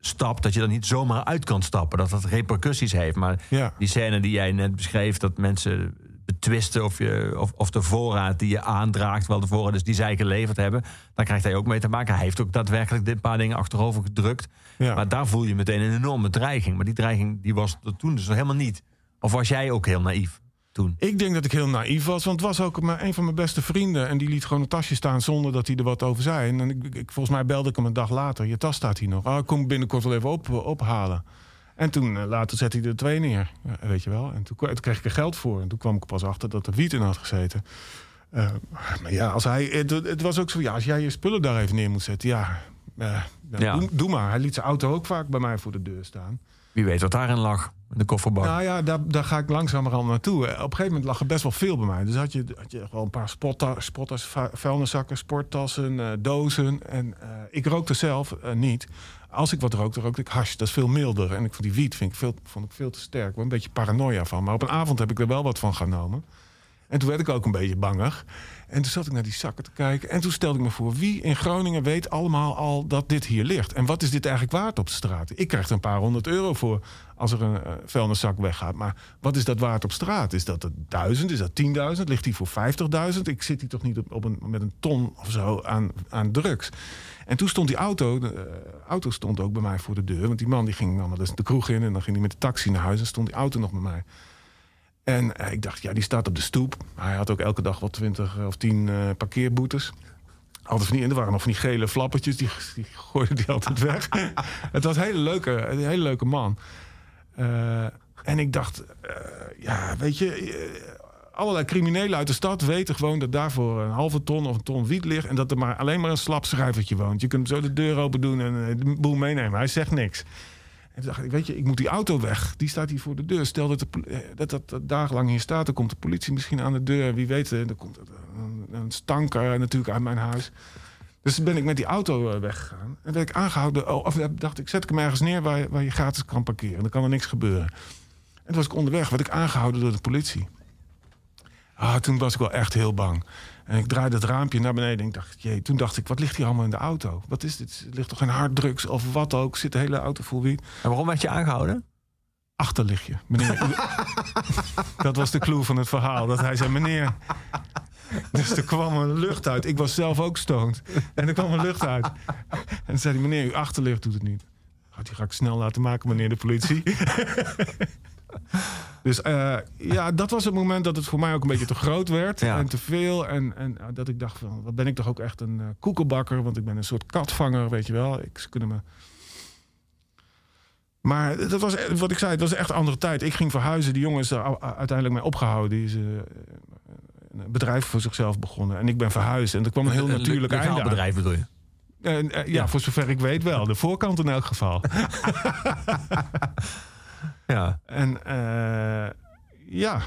stapt, dat je er niet zomaar uit kan stappen. Dat dat repercussies heeft. Maar Ja. die scène die jij net beschreef, dat mensen betwisten of, je, of, of de voorraad die je aandraagt, wel de voorraad is die zij geleverd hebben, daar krijgt hij ook mee te maken. Hij heeft ook daadwerkelijk dit paar dingen achterover gedrukt. Ja. Maar daar voel je meteen een enorme dreiging. Maar die dreiging die was er toen dus nog helemaal niet. Of was jij ook heel naïef toen? Ik denk dat ik heel naïef was, want het was ook maar een van mijn beste vrienden. En die liet gewoon een tasje staan zonder dat hij er wat over zei. En ik, ik, volgens mij belde ik hem een dag later. Je tas staat hier nog. Oh, ik kom binnenkort wel even op, ophalen. En toen eh, later zette hij er twee neer, Ja, weet je wel. En toen, kreeg ik er geld voor. En toen kwam ik pas achter dat er wiet in had gezeten. Eh, maar ja, als hij, het, het was ook zo, ja, als jij je spullen daar even neer moet zetten, ja, eh, ja. Doe, doe maar. Hij liet zijn auto ook vaak bij mij voor de deur staan. Wie weet wat daarin lag, de kofferbak. Nou ja, daar, daar ga ik langzamerhand naartoe. Op een gegeven moment lag er best wel veel bij mij. Dus had je, had je gewoon een paar spotters, va- vuilniszakken, sporttassen, eh, dozen. En eh, ik rookte zelf eh, niet. Als ik wat rookte, rookte ik hash. Dat is veel milder. En ik vond die wiet vind ik veel, vond ik veel te sterk. Ik was een beetje paranoia van. Maar op een avond heb ik er wel wat van genomen. En toen werd ik ook een beetje bangig. En toen zat ik naar die zakken te kijken. En toen stelde ik me voor, wie in Groningen weet allemaal al dat dit hier ligt? En wat is dit eigenlijk waard op straat? Ik krijg er een paar honderd euro voor als er een uh, vuilniszak weggaat. Maar wat is dat waard op straat? Is dat duizend? Is dat tienduizend? Ligt die voor vijftigduizend? Ik zit hier toch niet op, op een, met een ton of zo aan, aan drugs? En toen stond die auto, de uh, auto stond ook bij mij voor de deur. Want die man die ging dan de kroeg in en dan ging hij met de taxi naar huis en stond die auto nog bij mij. En uh, ik dacht, ja, die staat op de stoep. Hij had ook elke dag wel twintig of tien uh, parkeerboetes. Altijd van die, en er waren nog van die gele flappertjes, die, <laughs> die gooide die altijd weg. <laughs> het was een hele leuke, een hele leuke man. Uh, en ik dacht, ja, weet je, allerlei criminelen uit de stad weten gewoon dat daarvoor een halve ton of een ton wiet ligt. En dat er maar alleen maar een slap schrijvertje woont. Je kunt zo de deur open doen en de boel meenemen. Hij zegt niks. En toen dacht ik, weet je, ik moet die auto weg. Die staat hier voor de deur. Stel dat de, dat, dat, dagenlang hier staat, dan komt de politie misschien aan de deur. Wie weet, er komt een, een stank natuurlijk uit mijn huis. Dus ben ik met die auto weggegaan. En werd ik aangehouden. Oh, of dacht ik, zet ik hem ergens neer waar, waar je gratis kan parkeren. Dan kan er niks gebeuren. En toen was ik onderweg, werd ik aangehouden door de politie. Ah, toen was ik wel echt heel bang. En ik draaide het raampje naar beneden en ik dacht, jee, toen dacht ik, wat ligt hier allemaal in de auto? Wat is dit? Er ligt toch geen harddrugs of wat ook? Zit de hele auto vol wiet? En waarom werd je aangehouden? Achterlichtje, meneer. <laughs> dat was de clue van het verhaal. Dat hij zei, meneer... Dus er kwam een lucht uit. Ik was zelf ook stoned. En er kwam een lucht uit. En toen zei hij, meneer, uw achterlicht doet het niet. Oh, die ga ik snel laten maken, meneer de politie. <laughs> Dus uh, ja, dat was het moment dat het voor mij ook een beetje te groot werd. Ja. En te veel. En, en uh, dat ik dacht van, wat ben ik toch ook echt een uh, koekenbakker. Want ik ben een soort katvanger, weet je wel. Ik, ze kunnen me... Maar dat was wat ik zei, het was echt een andere tijd. Ik ging verhuizen, die jongen is er uiteindelijk mee opgehouden. Die is eh, een bedrijf voor zichzelf begonnen. En ik ben verhuisd. En er kwam een heel natuurlijk einde bedrijf bedoel je? Eh, ja, Ja. voor zover ik weet wel. De voorkant in elk geval. <laughs> Ja. En eh, ja,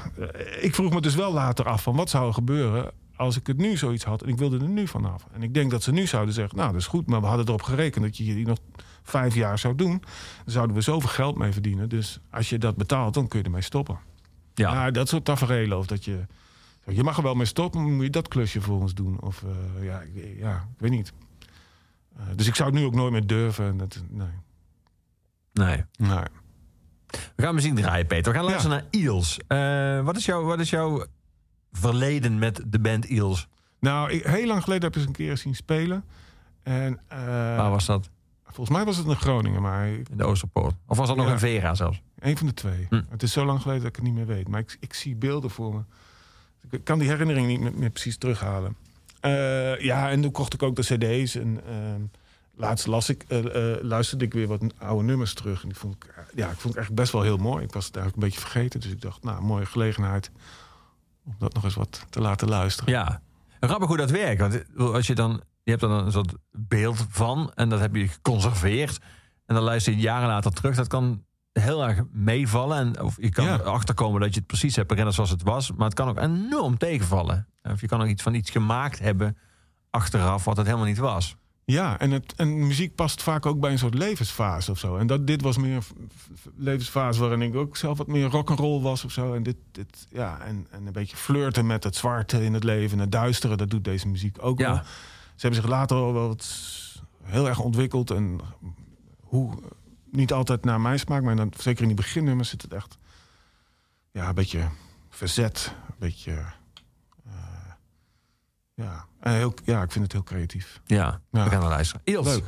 ik vroeg me dus wel later af van wat zou er gebeuren als ik het nu zoiets had en ik wilde er nu vanaf. En ik denk dat ze nu zouden zeggen, nou dat is goed, maar we hadden erop gerekend dat je hier nog vijf jaar zou doen. Dan zouden we zoveel geld mee verdienen. Dus als je dat betaalt, dan kun je ermee stoppen. Ja. Nou, dat soort tafereelen. Of dat je, je mag er wel mee stoppen, maar moet je dat klusje voor ons doen? Of eh, ja, ik, ja, ik weet niet. Eh, dus ik zou het nu ook nooit meer durven. En Dat, nee. Nee. nee. We gaan muziek draaien, Peter. We gaan luisteren naar Eels. Eh, wat, is jouw, wat is jouw verleden met de band Eels? Nou, ik, heel lang geleden heb ik ze een keer zien spelen. En eh, Waar was dat? volgens mij was het in Groningen, maar In de Oosterpoort? Of was dat nog in Vera zelfs? een van de twee. Hm. Het is zo lang geleden dat ik het niet meer weet. Maar ik, ik zie beelden voor me. Ik kan die herinnering niet meer, meer precies terughalen. Eh, ja, en toen kocht ik ook de cd's. En ehm, laatst las ik, eh, eh, luisterde ik weer wat oude nummers terug. En die vond ik, eh, ja, ik vond het eigenlijk best wel heel mooi. Ik was het eigenlijk een beetje vergeten. Dus ik dacht, nou, mooie gelegenheid om dat nog eens wat te laten luisteren. Ja. Grappig hoe dat werkt. Want als je dan, je hebt dan een soort beeld van en dat heb je geconserveerd. En dan luister je jaren later terug. Dat kan heel erg meevallen. En, of je kan Ja. erachter komen dat je het precies hebt herinnerd zoals het was. Maar het kan ook enorm tegenvallen. Of je kan ook iets van iets gemaakt hebben achteraf wat het helemaal niet was. Ja, en, het, en muziek past vaak ook bij een soort levensfase of zo. En dat, dit was meer een levensfase waarin ik ook zelf wat meer rock'n'roll was of zo. En, dit, dit, ja, en, en een beetje flirten met het zwarte in het leven en het duistere. Dat doet deze muziek ook Ja. wel. Ze hebben zich later wel wat heel erg ontwikkeld. En hoe, niet altijd naar mijn smaak, maar dan, zeker in die beginnummers zit het echt... Ja, een beetje verzet. Een beetje... eh, ja. En heel, ja, ik vind het heel creatief. Ja, we gaan naar luisteren. Eels. Leuk.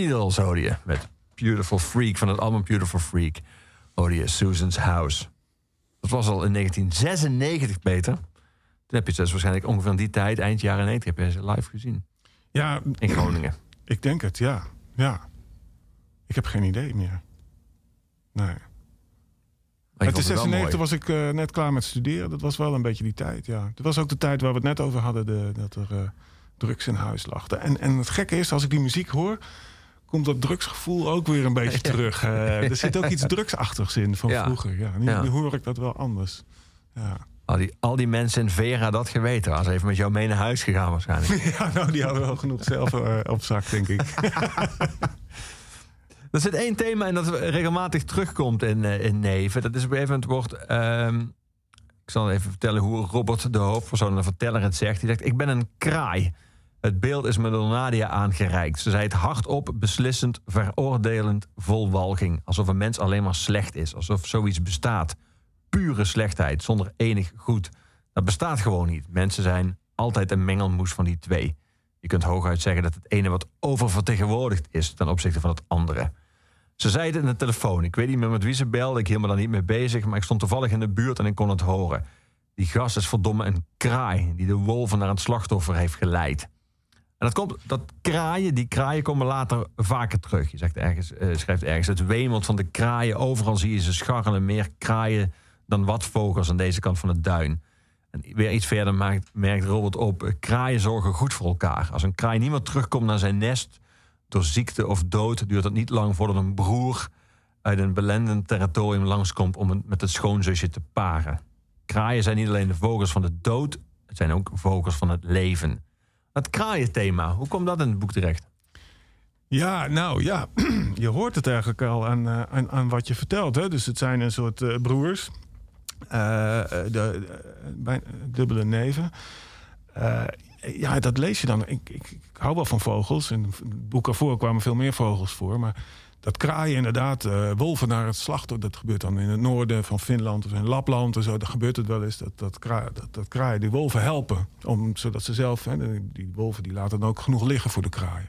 Eagles hoorde je met Beautiful Freak van het album Beautiful Freak. Hoorde je Susan's House. Dat was al in 1996, Peter. Toen heb je het dus waarschijnlijk ongeveer in die tijd, eind jaren 90, heb je ze live gezien. Ja, In Groningen. ik denk het, ja. ja. Ik heb geen idee meer. Nee. Maar wel 96 mooi. was ik eh, net klaar met studeren. Dat was wel een beetje die tijd, ja. Dat was ook de tijd waar we het net over hadden, de, dat er eh, drugs in huis lachten. En, en het gekke is, als ik die muziek hoor, komt dat drugsgevoel ook weer een beetje <laughs> terug. Eh, er zit ook iets drugsachtigs in van Ja. vroeger. Ja, nu, Ja. nu hoor ik dat wel anders. Ja. Al die, al die mensen in Vera dat geweten. Ze even met jou mee naar huis gegaan waarschijnlijk. <laughs> ja, nou, die hadden wel genoeg zelf eh, op zak, denk ik. <laughs> Er zit één thema en dat regelmatig terugkomt in, eh, in Neven. Dat is op een gegeven moment wordt... ehm, ik zal even vertellen hoe Robert, de hoofdpersoon, de verteller, het zegt. Hij zegt, ik ben een kraai. Het beeld is me door Nadia aangereikt. Ze zei het hardop, beslissend, veroordelend, vol walging. Alsof een mens alleen maar slecht is. Alsof zoiets bestaat. Pure slechtheid, zonder enig goed. Dat bestaat gewoon niet. Mensen zijn altijd een mengelmoes van die twee. Je kunt hooguit zeggen dat het ene wat oververtegenwoordigd is ten opzichte van het andere. Ze zei het in de telefoon. Ik weet niet meer met wie ze belde. Ik hield me daar niet mee bezig. Maar ik stond toevallig in de buurt en ik kon het horen. Die gast is verdomme een kraai die de wolven naar het slachtoffer heeft geleid. Dat, komt, dat kraaien, die kraaien komen later vaker terug. Je zegt ergens, eh, schrijft ergens, het wemelt van de kraaien. Overal zie je ze scharrelen, meer kraaien dan wat vogels aan deze kant van het duin. En weer iets verder maakt, merkt Robert op... eh, kraaien zorgen goed voor elkaar. Als een kraai niet meer terugkomt naar zijn nest... door ziekte of dood, duurt het niet lang voordat een broer... uit een belendend territorium langskomt om met het schoonzusje te paren. Kraaien zijn niet alleen de vogels van de dood... het zijn ook vogels van het leven. Het kraaienthema, hoe komt dat in het boek terecht? Ja, nou ja, <clears throat> je hoort het eigenlijk al aan, eh, aan, aan wat je vertelt. Hè? Dus het zijn een soort eh, broers, eh, de, dubbele neven. Ja, dat lees je dan. Ik, ik, ik hou wel van vogels. In het boek ervoor kwamen veel meer vogels voor. Maar dat kraaien inderdaad, eh, wolven naar het slachten... dat gebeurt dan in het noorden van Finland of in Lapland en zo. Dan gebeurt het wel eens dat, dat, kraai, dat, dat kraaien die wolven helpen. Om, zodat ze zelf, hè, die- wolven die laten dan ook genoeg liggen voor de kraaien.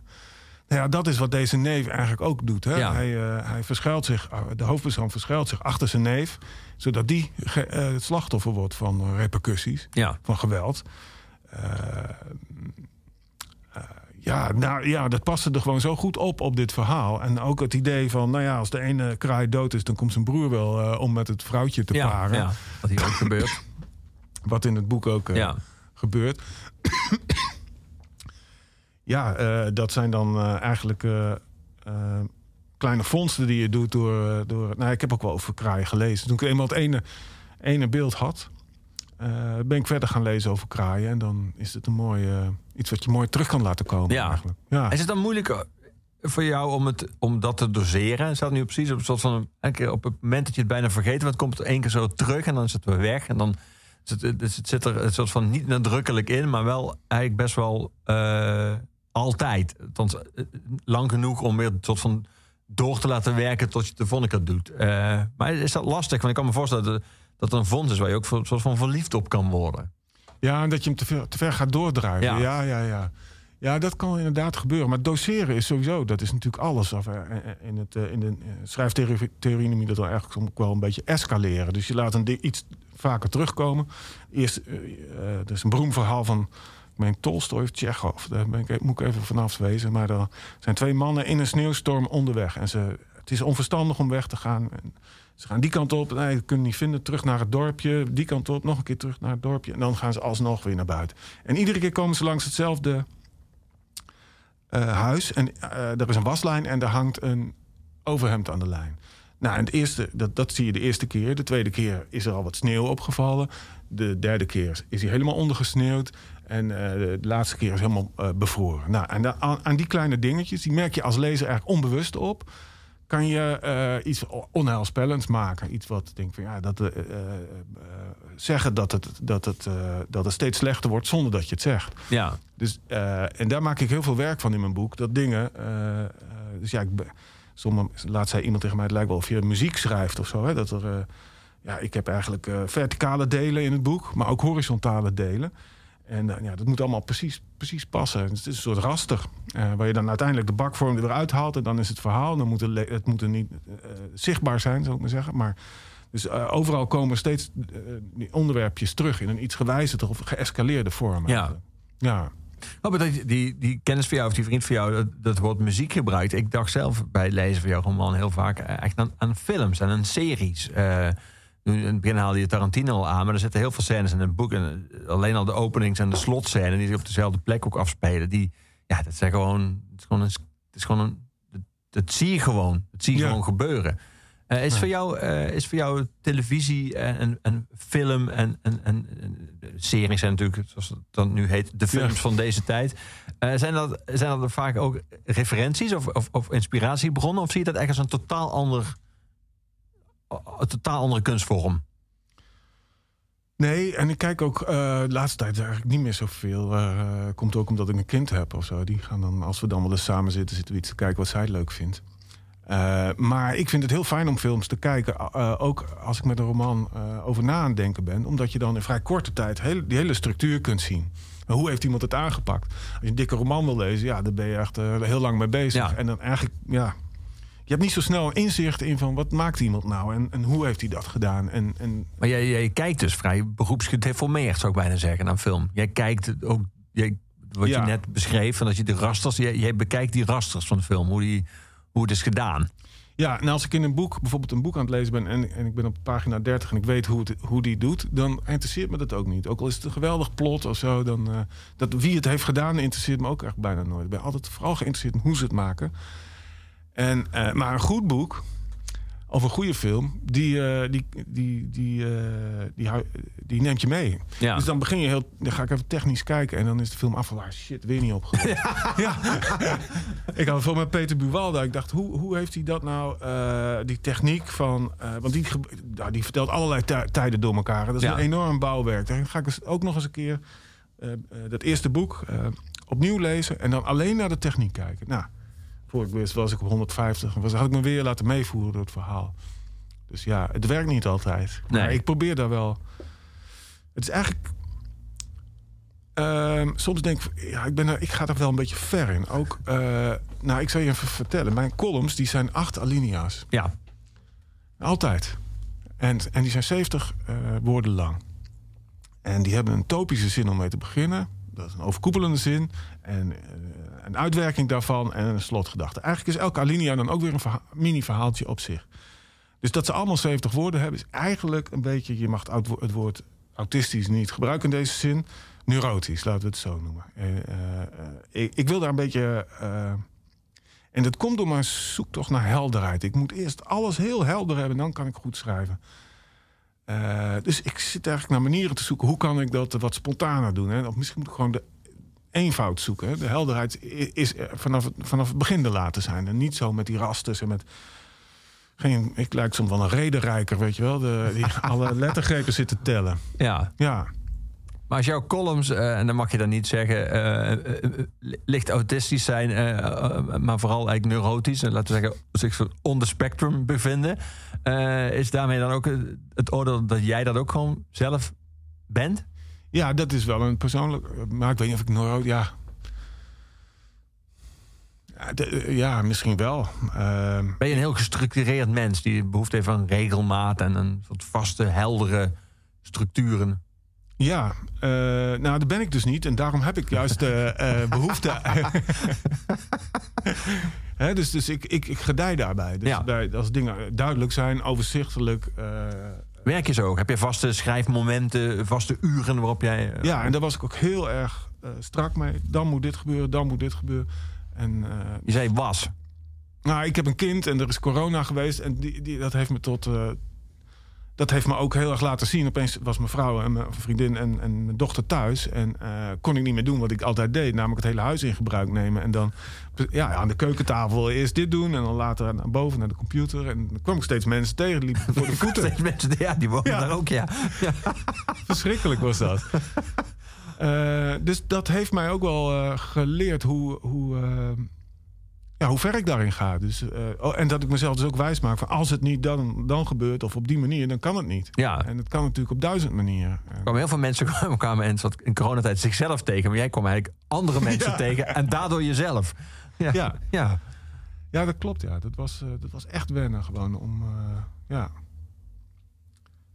Nou ja, dat is wat deze neef eigenlijk ook doet. Hè? Ja. Hij, eh, hij verschuilt zich, eh, de hoofdpersoon verschuilt zich achter zijn neef, zodat die ge- het slachtoffer wordt van repercussies, Ja, van geweld. Ja, nou, ja, dat paste er gewoon zo goed op op dit verhaal. En ook het idee van, nou ja, als de ene kraai dood is, dan komt zijn broer wel eh, om met het vrouwtje te ja, paren. ja, wat hier ook gebeurt. <coughs> Wat in het boek ook eh, Ja. gebeurt. <coughs> ja, eh, dat zijn dan eigenlijk kleine vondsten die je doet door, door... Nou, ik heb ook wel over kraaien gelezen. Toen ik eenmaal het ene, ene beeld had... ben ik verder gaan lezen over kraaien. En dan is het een mooi, eh, iets wat je mooi terug kan laten komen Ja. eigenlijk. Ja. Is het dan moeilijk voor jou om, het, om dat te doseren? Staat nu precies op, een soort van, een keer op het moment dat je het bijna vergeet... want het komt er één keer zo terug en dan is het weer weg. En dan zit het, het zit er een soort van niet nadrukkelijk in... maar wel eigenlijk best wel eh, altijd. Althans, eh, lang genoeg om weer een soort van door te laten werken... tot je het de volgende keer doet. Eh, maar is dat lastig? Want ik kan me voorstellen dat, dat een fonds is... waar je ook een soort van verliefd op kan worden. Ja, en dat je hem te ver, te ver gaat doordrijven. Ja. Ja. ja, ja, dat kan inderdaad gebeuren. Maar doseren is sowieso, dat is natuurlijk alles. Of, eh, In, het, eh, in de eh, schrijftheorie noem je dat dan eigenlijk wel een beetje escaleren. Dus je laat een iets vaker terugkomen. Eerst, eh, eh, er is een beroemd verhaal van, ik meen Tolstoy of Tsjechov. Daar ben ik, moet ik even vanaf wezen. Maar er zijn twee mannen in een sneeuwstorm onderweg. En ze, het is onverstandig om weg te gaan. En ze gaan die kant op, nee, ze kunnen niet vinden. Terug naar het dorpje, die kant op, nog een keer terug naar het dorpje. En dan gaan ze alsnog weer naar buiten. En iedere keer komen ze langs hetzelfde eh, huis. En eh, er is een waslijn en er hangt een overhemd aan de lijn. Nou, en het eerste, dat, dat zie je de eerste keer. De tweede keer is er al wat sneeuw opgevallen. De derde keer is hij helemaal ondergesneeuwd. En eh, de laatste keer is helemaal bevroren. Nou, en aan, aan die kleine dingetjes, die merk je als lezer eigenlijk onbewust op kan je eh, iets onheilspellends maken. Iets wat denk van ja, dat eh, eh, zeggen dat het, dat, het, dat het steeds slechter wordt zonder dat je het zegt. Ja, Dus, en daar maak ik heel veel werk van in mijn boek. Dat dingen. dus ja, ik, sommige, laatst zei iemand tegen mij: het lijkt wel of je muziek schrijft of zo. Hè? Dat er, ja, ik heb eigenlijk verticale delen in het boek, maar ook horizontale delen. En eh, ja, dat moet allemaal precies, precies passen. Het is een soort raster. eh, waar je dan uiteindelijk de bakvorm eruit haalt. En dan is het verhaal. Dan moet het, het moet er niet eh, zichtbaar zijn, zou ik maar zeggen. Maar dus overal komen steeds die onderwerpjes terug in een iets gewijzigde of geëscaleerde vorm. Ja. Ja. Oh, maar dat, die, die kennis van jou, of die vriend van jou, dat, dat woord muziek gebruikt. Ik dacht zelf bij het lezen van jouw roman heel vaak echt aan, aan films en aan series. Nu, in het begin haalde je Tarantino al aan, maar er zitten heel veel scènes in het boek. En eh, alleen al de openings- en de slotscènes die zich op dezelfde plek ook afspelen. Die, ja, dat zijn gewoon, het is gewoon een, het is gewoon een, dat, zie je gewoon. Dat zie je Ja. gewoon gebeuren. Eh, is, Ja. voor jou, eh, is voor jou televisie en, en, en film en, en, en, en series zijn natuurlijk, zoals het dan nu heet, de films Ja. van deze tijd. Zijn, dat, zijn dat vaak ook referenties of, of, of inspiratiebronnen? Of zie je dat echt als een totaal ander, een totaal andere kunstvorm? Nee, en ik kijk ook eh, de laatste tijd eigenlijk niet meer zoveel. Eh, komt ook omdat ik een kind heb of zo. Die gaan dan, als we dan wel eens samen zitten, zitten we iets te kijken wat zij leuk vindt. Eh, maar ik vind het heel fijn om films te kijken. eh, ook als ik met een roman eh, over na aan het denken ben. Omdat je dan in vrij korte tijd heel, die hele structuur kunt zien. Hoe heeft iemand het aangepakt? Als je een dikke roman wil lezen, ja, daar ben je echt eh, heel lang mee bezig. Ja. En dan eigenlijk, ja. Je hebt niet zo snel inzicht in van wat maakt iemand nou en, en hoe heeft hij dat gedaan. En, en Maar jij, jij kijkt dus vrij beroepsgedeformeerd, zou ik bijna zeggen, naar film. Jij kijkt ook, jij, wat je net beschreef, van dat je de rasters, jij, jij bekijkt die rasters van de film, hoe, die, hoe het is gedaan. Ja, en als ik in een boek, bijvoorbeeld een boek aan het lezen ben... en, en ik ben op pagina 30 en ik weet hoe, het, hoe die doet... dan interesseert me dat ook niet. Ook al is het een geweldig plot of zo... dan, eh, dat, wie het heeft gedaan interesseert me ook echt bijna nooit. Ik ben altijd vooral geïnteresseerd in hoe ze het maken. En, eh, maar een goed boek of een goede film... die, eh, die, die, die, eh, die, die neemt je mee. Ja. Dus dan begin je heel... dan ga ik even technisch kijken... en dan is de film af van... waar shit, weer niet opgelost. <laughs> ja. Ik had het voor met Peter Buwalda. Ik dacht, hoe, hoe heeft hij dat nou, die techniek van... want die, nou, die vertelt allerlei tij- tijden door elkaar. Dat is Ja. een enorm bouwwerk. Dan ga ik dus ook nog eens een keer dat eerste boek opnieuw lezen... en dan alleen naar de techniek kijken. Nou, voor ik wist was ik op 150. En was, had ik me weer laten meevoeren door het verhaal. Dus ja, het werkt niet altijd. Maar Nee. ik probeer daar wel... Het is eigenlijk... Ehm, soms denk ik, ja, ik, ben er, ik ga er wel een beetje ver in. Ook, eh, nou, ik zal je even vertellen. Mijn columns, die zijn acht alinea's. Ja. Altijd. En, en die zijn 70 eh, woorden lang. En die hebben een topische zin om mee te beginnen. Dat is een overkoepelende zin. En eh, een uitwerking daarvan en een slotgedachte. Eigenlijk is elke alinea dan ook weer een verha- mini-verhaaltje op zich. Dus dat ze allemaal 70 woorden hebben, is eigenlijk een beetje... je mag het, woord autistisch niet gebruiken in deze zin. Neurotisch, laten we het zo noemen. Eh, eh, ik, ik wil daar een beetje... en dat komt door mijn zoektocht naar helderheid. Ik moet eerst alles heel helder hebben, dan kan ik goed schrijven. Eh, dus ik zit eigenlijk naar manieren te zoeken. Hoe kan ik dat wat spontaner doen? Hè? Of misschien moet ik gewoon de eenvoud zoeken. Hè? De helderheid is vanaf het, vanaf het begin te laten zijn. En niet zo met die rasters en met... Geen, ik lijk soms wel een redenrijker, weet je wel. De, die alle lettergrepen zitten tellen. ja. Ja, Maar als jouw columns, eh, en dan mag je dan niet zeggen, eh, eh, licht autistisch zijn, maar vooral eigenlijk neurotisch, en laten we zeggen, zich on the spectrum bevinden, is daarmee dan ook het- oordeel dat jij dat ook gewoon zelf bent? ja, dat is wel een persoonlijk... Maar ik weet niet of ik neuro... Ja, ja misschien wel. Ehm, Ben je een heel gestructureerd mens die behoefte heeft aan regelmaat en een soort vaste, heldere structuren? Ja, eh, nou, dat ben ik dus niet. En daarom heb ik juist eh, eh, <laughs> behoefte. <laughs> Dus dus ik, ik, ik gedij daarbij. Dus Ja. bij, als dingen duidelijk zijn, overzichtelijk. Werk je zo ook? Heb je vaste schrijfmomenten, vaste uren waarop jij... ja, en daar was ik ook heel erg strak mee. Dan moet dit gebeuren, dan moet dit gebeuren. En, Je zei was. nou, ik heb een kind en er is corona geweest. En die, die, dat heeft me tot. Dat heeft me ook heel erg laten zien. Opeens was mijn vrouw en mijn vriendin en, en mijn dochter thuis. En eh, kon ik niet meer doen wat ik altijd deed. Namelijk het hele huis in gebruik nemen. En dan ja, aan de keukentafel eerst dit doen. En dan later naar boven naar de computer. En dan kwam ik steeds mensen tegen. Die liepen voor de <laughs> voeten. Steeds mensen, ja, die wonen Ja. daar ook, ja. <laughs> Verschrikkelijk was dat. <laughs> Eh, dus dat heeft mij ook wel eh, geleerd hoe, hoe, ja, hoe ver ik daarin ga. Dus, eh, oh, en dat ik mezelf dus ook wijs maak van als het niet dan, dan gebeurt of op die manier, dan kan het niet. Ja. En het kan natuurlijk op duizend manieren. Er kwamen heel veel mensen <laughs> kwamen, in, soort- in coronatijd zichzelf tegen. Maar jij kwam eigenlijk andere <laughs> mensen Ja. tegen. En daardoor jezelf. Ja. Ja. ja. ja, dat klopt. Ja. Dat, was, eh, dat was echt wennen gewoon om... eh, ja.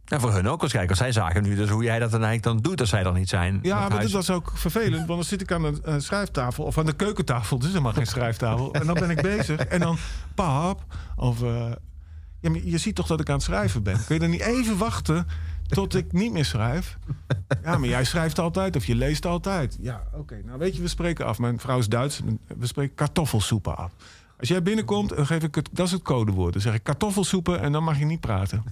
En voor hun ook waarschijnlijk. Want zij zagen nu dus hoe jij dat dan eigenlijk dan doet als zij dan niet zijn. Ja, Dat maar huis- dit was ook vervelend. Want dan zit ik aan de eh, schrijftafel of aan de keukentafel. Is helemaal geen schrijftafel. En dan ben ik bezig. En dan, pap, of... ja, maar je ziet toch dat ik aan het schrijven ben? Kun je dan niet even wachten tot ik niet meer schrijf? Ja, maar jij schrijft altijd of je leest altijd. Ja, oké. Nou, weet je, we spreken af. Mijn vrouw is Duits. We spreken kartoffelsoepen af. Als jij binnenkomt, dan geef ik het... Dat is het codewoord. Dan zeg ik kartoffelsoepen en dan mag je niet praten.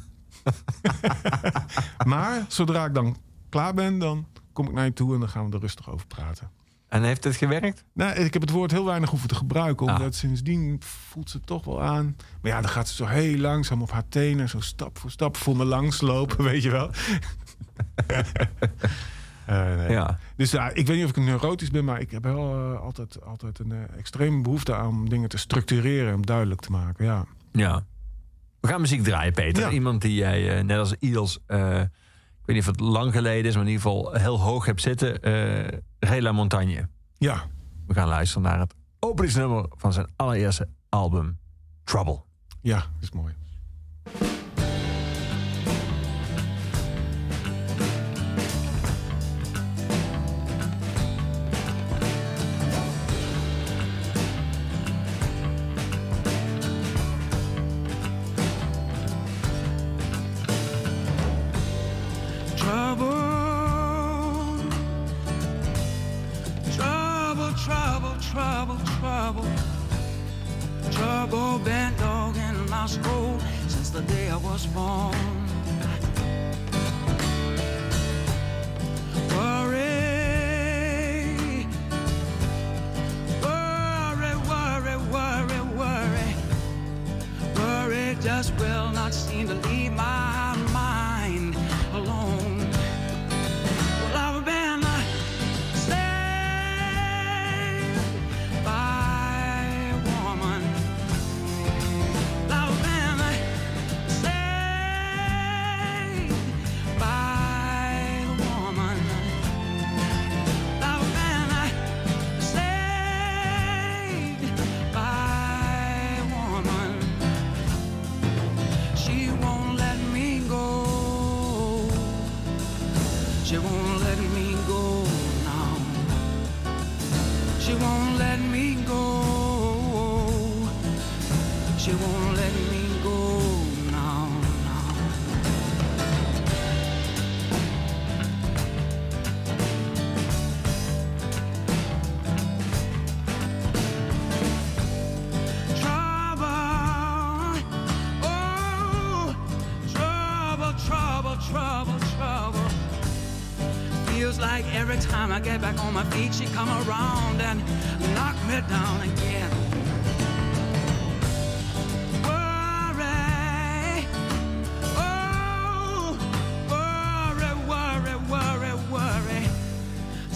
<laughs> maar zodra ik dan klaar ben, dan kom ik naar je toe en dan gaan we er rustig over praten. En heeft het gewerkt? Nou, ik heb het woord heel weinig hoeven te gebruiken, omdat Ah. sindsdien voelt ze het toch wel aan. Maar ja, dan gaat ze zo heel langzaam op haar tenen, zo stap voor stap voor me langslopen, <laughs> weet je wel. <laughs> Eh, nee. Ja. Dus ja, ik weet niet of ik neurotisch ben, maar ik heb wel eh, altijd, altijd een eh, extreme behoefte aan om dingen te structureren en duidelijk te maken. Ja. Ja. We gaan muziek draaien, Peter. Ja. Iemand die jij, eh, net als Iels, eh, ik weet niet of het lang geleden is, maar in ieder geval heel hoog hebt zitten. eh Rela Montagne. ja. We gaan luisteren naar het openingsnummer van zijn allereerste album, Trouble. Ja, dat is mooi.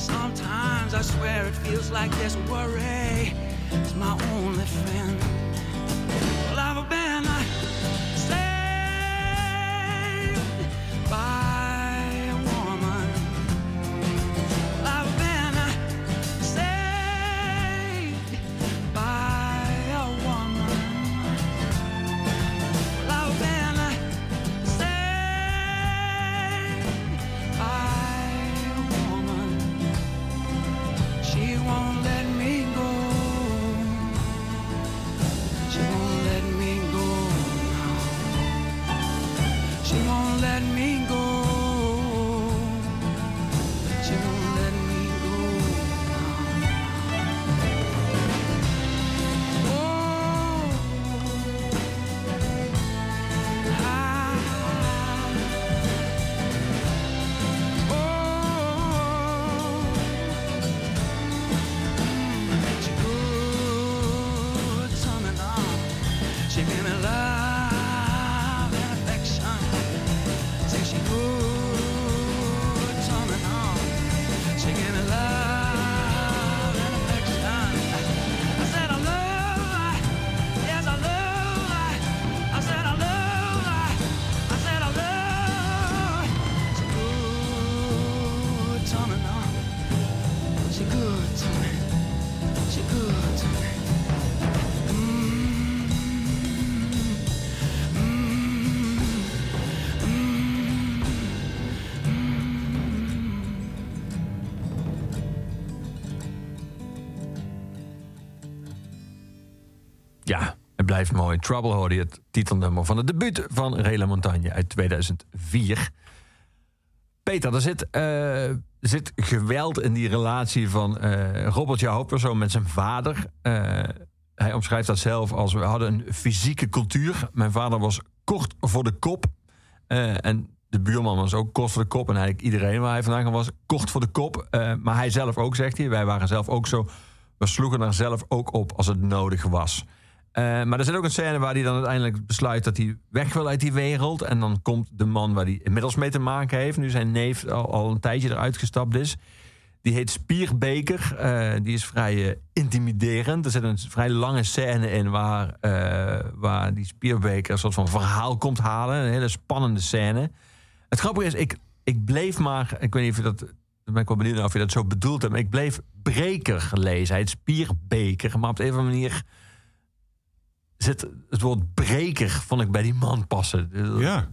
Sometimes I swear it feels like this worry is my only friend. Well, I've been uh, Trouble hoorde je het titelnummer van het debuut van Rela Montagne uit 2004. Peter, er zit, eh, zit geweld in die relatie van eh Robert, jouw met zijn vader. Eh, hij omschrijft dat zelf als we hadden een fysieke cultuur. Mijn vader was kort voor de kop. En de buurman was ook kort voor de kop. En eigenlijk iedereen waar hij vandaan was kort voor de kop. Maar hij zelf ook, zegt hij. Wij waren zelf ook zo. We sloegen er zelf ook op als het nodig was. Eh, maar er zit ook een scène waar hij dan uiteindelijk besluit dat hij weg wil uit die wereld. En dan komt de man waar hij inmiddels mee te maken heeft. Nu zijn neef al, een tijdje eruit gestapt is. Die heet Spierbeker. Eh, die is vrij eh, intimiderend. Er zit een vrij lange scène in waar, waar die Spierbeker een soort van verhaal komt halen. Een hele spannende scène. Het grappige is, ik, ik bleef maar... Ik weet niet of je dat... Ben ik wel benieuwd of je dat zo bedoelt hebt. Maar ik bleef Breker lezen. Hij heet Spierbeker. Maar op de een of andere manier zit het woord breker vond ik bij die man passen. Ja.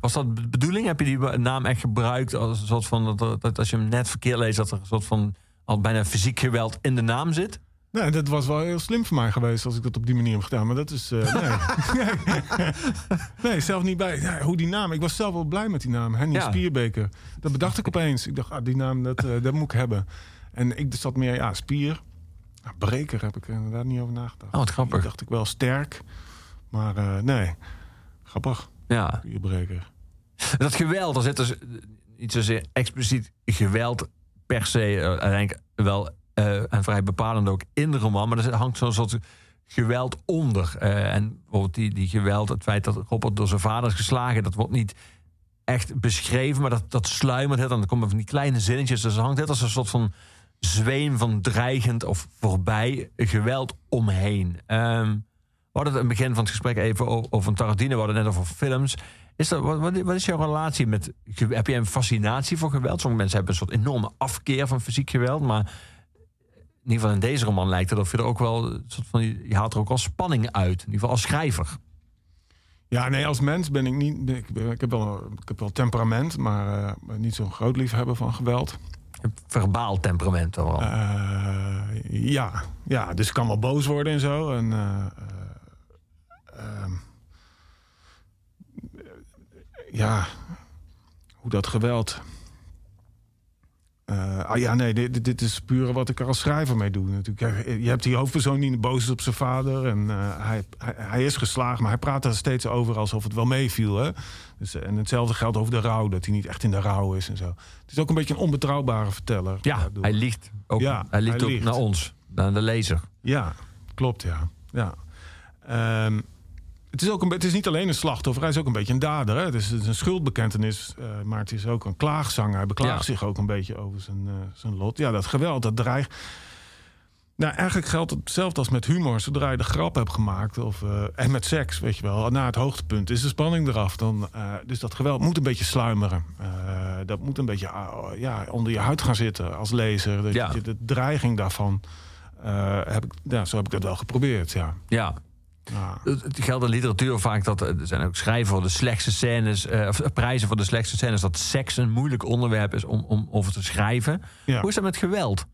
Was dat de bedoeling? Heb je die naam echt gebruikt als een soort van dat, dat als je hem net verkeerd leest dat er een soort van al bijna fysiek geweld in de naam zit? Nee, dat was wel heel slim voor mij geweest als ik dat op die manier heb gedaan. Maar dat is. eh, <laughs> nee. zelf niet bij. Ja, hoe die naam. Ik was zelf wel blij met die naam. Henny Ja. Spierbeker. Dat bedacht ik opeens. Ik dacht, ah, die naam, dat, eh, dat moet ik hebben. En ik zat meer, ja, spier. Nou, Breker heb ik er inderdaad niet over nagedacht. Oh, wat grappig. Die dacht ik wel sterk. Maar eh, nee, grappig. Ja. Goeie breker. <laughs> Dat geweld, daar zit dus niet zozeer expliciet geweld per se, eh, uiteindelijk wel eh, en vrij bepalend ook in de roman, maar er hangt zo'n soort geweld onder. Eh, en bijvoorbeeld die, die geweld, het feit dat Robert door zijn vader is geslagen, dat wordt niet echt beschreven, maar dat, dat sluimert het. En dan komen van die kleine zinnetjes, dus er hangt net als een soort van zweem van dreigend of voorbij geweld omheen. Ehm, we hadden het in begin van het gesprek even over, over Tarantino, we hadden net over films. Is dat, wat, wat is jouw relatie met... Heb je een fascinatie voor geweld? Sommige mensen hebben een soort enorme afkeer van fysiek geweld. Maar in ieder geval in deze roman lijkt het of je er ook wel... Een soort van, je haalt er ook wel spanning uit. In ieder geval als schrijver. Ja, nee, als mens ben ik niet. Ik, heb, wel, ik heb wel temperament, maar eh, niet zo'n groot liefhebber van geweld. Verbaal temperament dan wel. Eh, ja, ja, dus kan wel boos worden en zo. En, eh, eh, ehm, ja, hoe dat geweld. Eh, ah ja, nee, dit, dit is puur wat ik er als schrijver mee doe. Natuurlijk. Je hebt die hoofdpersoon die boos is op zijn vader. En eh, hij, hij, hij is geslagen, maar hij praat er steeds over alsof het wel meeviel. Hè? Dus, en hetzelfde geldt over de rouw, dat hij niet echt in de rouw is en zo. Het is ook een beetje een onbetrouwbare verteller. ja, hij liegt ook, Ja, hij liegt hij ook liegt. naar ons. Naar de lezer. Ja, klopt, ja. ja. Ehm, het, is ook een, het is niet alleen een slachtoffer, hij is ook een beetje een dader. Hè? Het, is, het is een schuldbekentenis, eh, maar het is ook een klaagzanger. Hij beklaagt Ja. zich ook een beetje over zijn, eh, zijn lot. Ja, dat geweld, dat dreigt... Nou, eigenlijk geldt hetzelfde als met humor. Zodra je de grap hebt gemaakt, of, eh, en met seks, weet je wel... na het hoogtepunt is de spanning eraf. Dan, dus dat geweld moet een beetje sluimeren. Dat moet een beetje ah, ja, onder je huid gaan zitten als lezer. Dat Ja. je de dreiging daarvan... heb ik, ja, zo heb ik dat wel geprobeerd, ja. Ja, Ja. Het geldt in literatuur vaak dat er zijn ook schrijven voor de slechtste scènes, eh, of prijzen voor de slechtste scènes, dat seks een moeilijk onderwerp is om, om over te schrijven. Ja. Hoe is dat met geweld?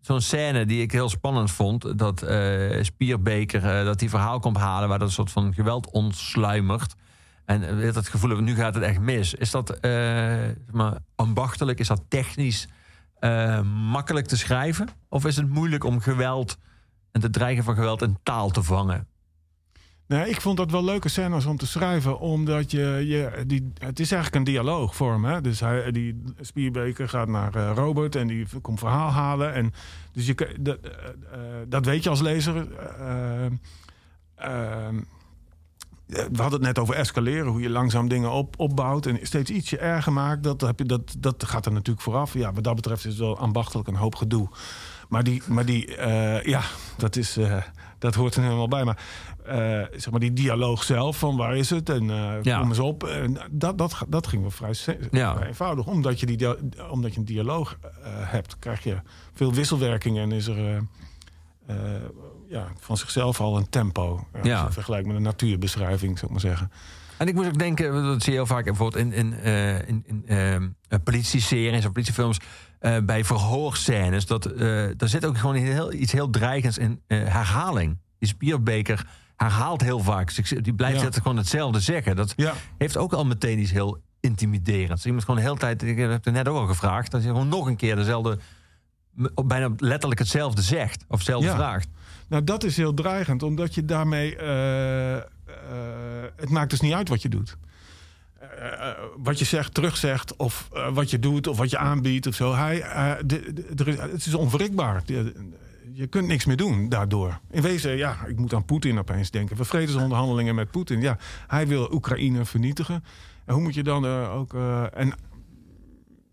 Zo'n scène die ik heel spannend vond, dat eh, Spierbeker eh, dat die verhaal komt halen waar dat soort van geweld ontsluimert. En eh, het gevoel nu gaat het echt mis. Is dat eh, maar, ambachtelijk? Is dat technisch eh, makkelijk te schrijven? Of is het moeilijk om geweld en het dreigen van geweld in taal te vangen? Nee, ik vond dat wel leuke scènes om te schrijven, omdat je, je die, het is eigenlijk een dialoogvorm. Hè? Dus hij, die Spierbeker gaat naar eh, Robert en die komt verhaal halen. En dus je, dat, eh, eh, dat weet je als lezer. we hadden het net over escaleren, hoe je langzaam dingen op, opbouwt en steeds ietsje erger maakt. Dat, heb je, dat, dat gaat er natuurlijk vooraf. Ja, wat dat betreft is het wel ambachtelijk een hoop gedoe. Maar die, maar die ja, dat, is, dat hoort er helemaal bij. Maar, eh, zeg maar die dialoog zelf, van waar is het en eh Ja. kom eens op. En dat, dat, dat ging wel vrij, Ja. eenvoudig. Omdat je, die, omdat je een dialoog eh, hebt, krijg je veel wisselwerking en is er ja, van zichzelf al een tempo. Ja, vergelijkt met een natuurbeschrijving, zou ik maar zeggen. En ik moet ook denken, dat zie je heel vaak bijvoorbeeld in, in, in, in politie-series of politiefilms, eh, bij verhoorscènes, dat eh daar zit ook gewoon heel, iets heel dreigends in eh, herhaling. Die spierbeker herhaalt heel vaak. zich- Die blijft Ja. gewoon hetzelfde zeggen. Dat Ja. heeft ook al meteen iets heel intimiderends. Iemand gewoon de hele tijd, ik heb het net ook al gevraagd, dat je gewoon nog een keer dezelfde, bijna letterlijk hetzelfde zegt of hetzelfde Ja. vraagt. Nou, dat is heel dreigend, omdat je daarmee. het maakt dus niet uit wat je doet. Eh, wat je zegt, terugzegt, of eh, wat je doet, of wat je aanbiedt of zo. Hij, eh, de- de- is, het is onwrikbaar. Je kunt niks meer doen daardoor. In wezen, ja, ik moet aan Poetin opeens denken. We vredesonderhandelingen met Poetin. Ja, hij wil Oekraïne vernietigen. En hoe moet je dan ook. en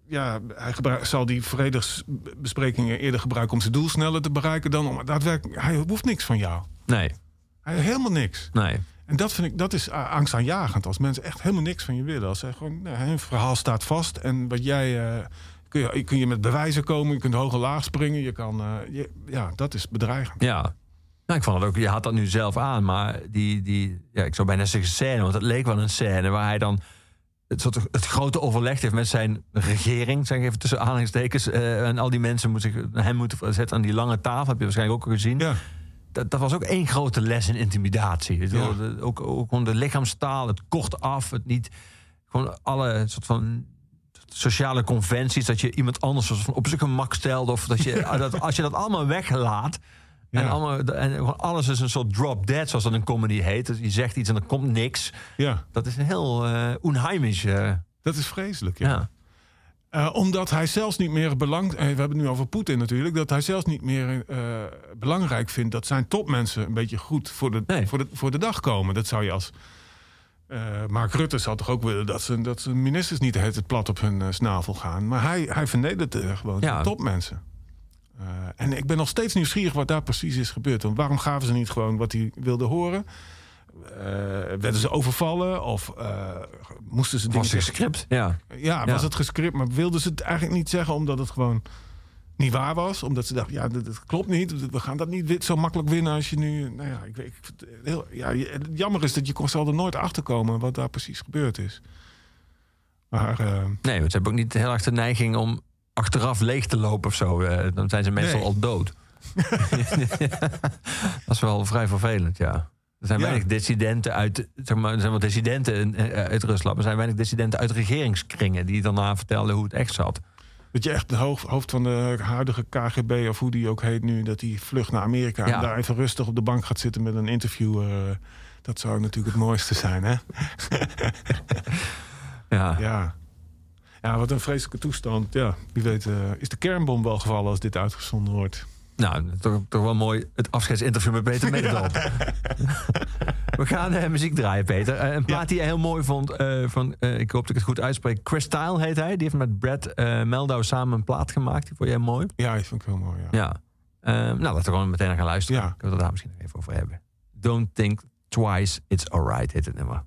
ja, hij gebruik- zal die vredesbesprekingen eerder gebruiken om zijn doel sneller te bereiken dan om daadwerkelijk. Hij hoeft niks van jou. Nee, Hij helemaal niks. nee. En dat vind ik, dat is angstaanjagend. Als mensen echt helemaal niks van je willen. Als ze gewoon, nou, hun verhaal staat vast. En wat jij. eh, kun, je, kun je met bewijzen komen. Je kunt hoog en laag springen. Je kan. eh, je- ja, dat is bedreigend. Ja. Nou, ik vond het ook, je had dat nu zelf aan, maar die, die ja, ik zou bijna zeggen scène, want het leek wel een scène waar hij dan het, soort, het grote overleg heeft met zijn regering, zeg even tussen aanhalingstekens, eh, en al die mensen moeten zich, hem moeten zetten aan die lange tafel, heb je waarschijnlijk ook al gezien. Ja, Dat, dat was ook één grote les in intimidatie. Ja. De- ook, ook gewoon de lichaamstaal, het kort af, het niet, gewoon alle soort van sociale conventies, dat je iemand anders van op zijn gemak stelt. Of dat je, <laughs> dat, als je dat allemaal weglaat. En, Ja. allemaal, en gewoon alles is een soort drop dead, zoals dat een comedy heet. Dus je zegt iets en er komt niks. Ja, Dat is een heel eh onheimisch. eh, dat is vreselijk. Ja. ja. Eh, omdat hij zelfs niet meer belang. eh, we hebben het nu over Poetin natuurlijk. Dat hij zelfs niet meer eh, belangrijk vindt dat zijn topmensen een beetje goed voor de, Nee. voor de, voor de dag komen. Dat zou je als. eh, Mark Rutte zou toch ook willen dat ze, dat ze ministers niet het plat op hun snavel gaan. Maar hij, hij vernedert gewoon Ja. topmensen. En ik ben nog steeds nieuwsgierig wat daar precies is gebeurd. Want waarom gaven ze niet gewoon wat hij wilde horen? Eh, werden ze overvallen? Of eh, moesten ze dingen Was een zeggen? script. Ja. Ja, was Ja. het gescript, maar wilden ze het eigenlijk niet zeggen omdat het gewoon niet waar was? Omdat ze dachten, ja, dat, dat klopt niet. We gaan dat niet zo makkelijk winnen als je nu. Nou ja, ik weet, ik, het heel, ja, het jammer is dat je kon zal er nooit achter komen wat daar precies gebeurd is. Maar eh, Nee, want ze hebben ook niet heel erg de neiging om achteraf leeg te lopen of zo. Eh, dan zijn ze meestal Nee. al dood. <laughs> <laughs> dat is wel vrij vervelend, ja. Er zijn Ja. weinig dissidenten uit, zeg maar, er zijn wel dissidenten eh, uit Rusland, maar er zijn weinig dissidenten uit regeringskringen die daarna vertelden hoe het echt zat. dat je echt de hoofd, van de huidige KGB, of hoe die ook heet nu, dat die vlucht naar Amerika Ja. en daar even rustig op de bank gaat zitten met een interviewer. eh, dat zou natuurlijk het mooiste zijn, hè? <laughs> Ja. Ja. Ja, wat een vreselijke toestand. Ja, wie weet eh, is de kernbom wel gevallen als dit uitgezonden wordt. Nou, toch, toch wel mooi het afscheidsinterview met Peter <laughs> Mededal. <laughs> We gaan eh, muziek draaien, Peter. Eh, een plaat die je heel mooi vond, eh, van, ik hoop dat ik het goed uitspreek. Chris Tyle heet hij. Die heeft met Brad Meldau samen een plaat gemaakt. Die vond jij mooi? Ja, die vind ik heel mooi. Ja. Ja. Eh, nou, laten we gewoon meteen naar gaan luisteren. Ja. Kunnen we het daar misschien nog even over hebben. Don't think twice, it's alright, heet het nummer.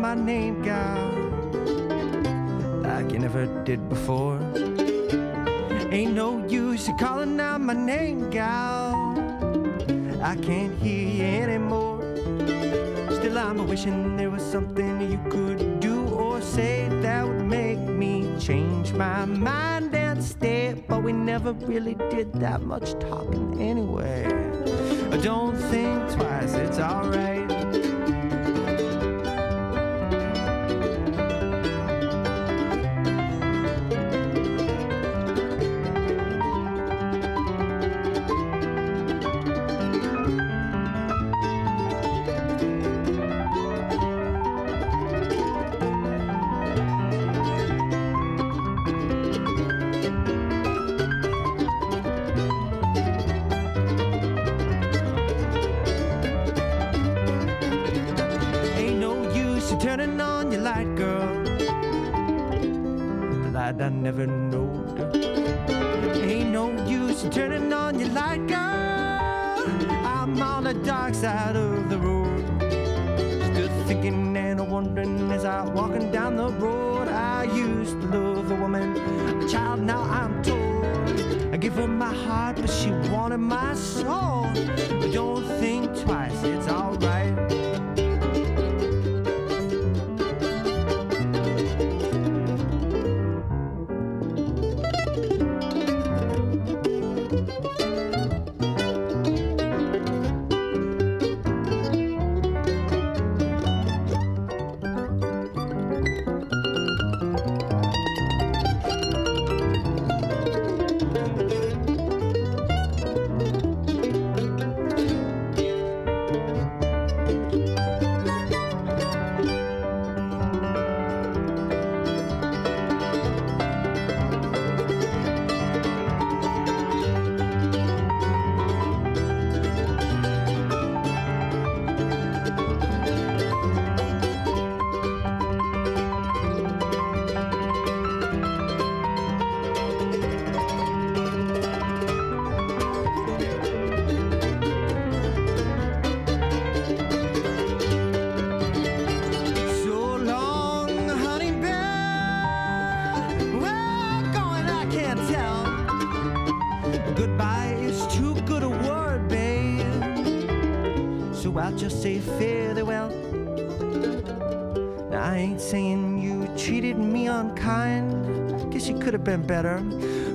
My name, gal, like you never did before. Ain't no use in calling out my name, gal. I can't hear you anymore. Still, I'm wishing there was something you could do or say that would make me change my mind and stay. But we never really did that much talking anyway. Don't think twice, it's alright.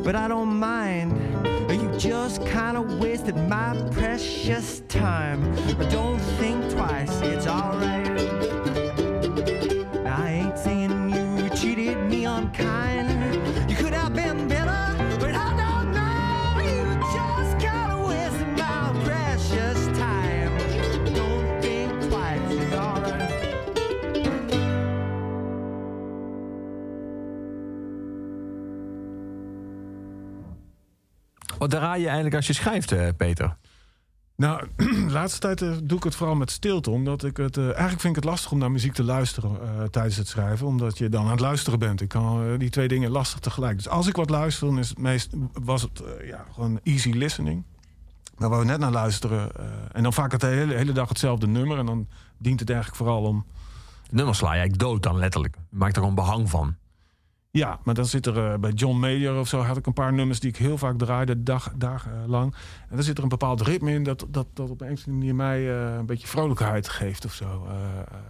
But I don't mind. You just kind of wasted my precious time. But don't think twice, it's alright. I ain't saying you cheated me unkind. You could have been Wat draai je eigenlijk als je schrijft, eh, Peter? Nou, <clears throat> de laatste tijd eh, doe ik het vooral met stilte. Omdat ik het. eh, eigenlijk vind ik het lastig om naar muziek te luisteren tijdens het schrijven. Omdat je dan aan het luisteren bent. Ik kan die twee dingen lastig tegelijk. Dus als ik wat luister, dan is het meest, was het ja, gewoon easy listening. Maar waar we net naar luisteren. en dan vaak het de hele, hele dag hetzelfde nummer. En dan dient het eigenlijk vooral om. Nummers sla je eigenlijk dood dan letterlijk. Je maakt er gewoon behang van. Ja, maar dan zit er eh, bij John Mayer of zo had ik een paar nummers die ik heel vaak draaide, dag, dagenlang. En dan zit er een bepaald ritme in dat, dat, dat op een of andere manier mij eh, een beetje vrolijkheid geeft of zo.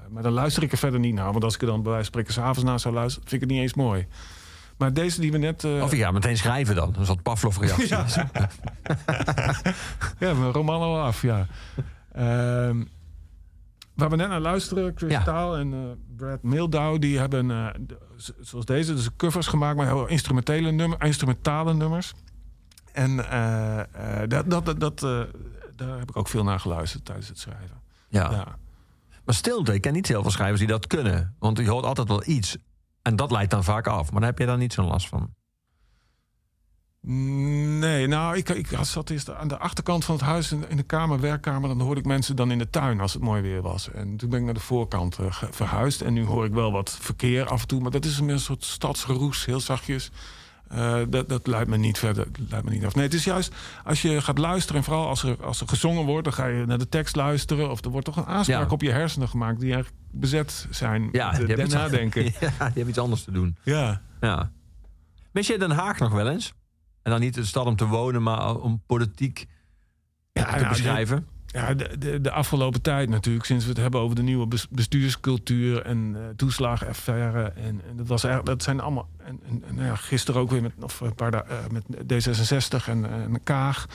Maar dan luister ik er verder niet naar. Want als ik er dan bij wijze van spreken s'avonds naar zou luisteren, vind ik het niet eens mooi. Maar deze die we net... Of gaat meteen schrijven dan. Een soort Pavlov-reactie. <laughs> Ja. <laughs> <laughs> ja, mijn roman al af, ja. Ehm, waar we net naar luisteren, Kristal en eh, Brad Mildow, die hebben, eh, zoals deze, dus covers gemaakt met heel instrumentele nummer, instrumentale nummers. En eh, dat, dat, dat, daar heb ik ook veel naar geluisterd tijdens het schrijven. Ja. Ja. Maar stilte, ik ken niet heel veel schrijvers die dat kunnen. Want je hoort altijd wel iets. En dat leidt dan vaak af. Maar daar heb je dan niet zo'n last van. Nee, nou, ik, ik zat eerst aan de achterkant van het huis in, de kamer, werkkamer. Dan hoorde ik mensen dan in de tuin als het mooi weer was. En toen ben ik naar de voorkant eh, verhuisd. En nu hoor ik wel wat verkeer af en toe. Maar dat is een soort stadsgeroes, heel zachtjes. Eh, dat, dat leidt me niet verder. Leidt me niet af. Nee, het is juist als je gaat luisteren. En vooral als er, als er gezongen wordt, dan ga je naar de tekst luisteren. Of er wordt toch een aanspraak Ja. op je hersenen gemaakt. die eigenlijk bezet zijn Ja, met die het hebben iets- nadenken. <laughs> ja, die hebben iets anders te doen. ja. Ja. Mis je Den Haag nog wel eens? En dan niet de stad om te wonen, maar om politiek Ja, te nou, beschrijven? Ja, de, de, de afgelopen tijd natuurlijk, sinds we het hebben over de nieuwe bes- bestuurscultuur en eh toeslagenaffaire. En, en dat, was eigenlijk, dat zijn allemaal. En, en, en, nou ja, gisteren ook weer met, of een paar eh, met D66 en, en Kaag.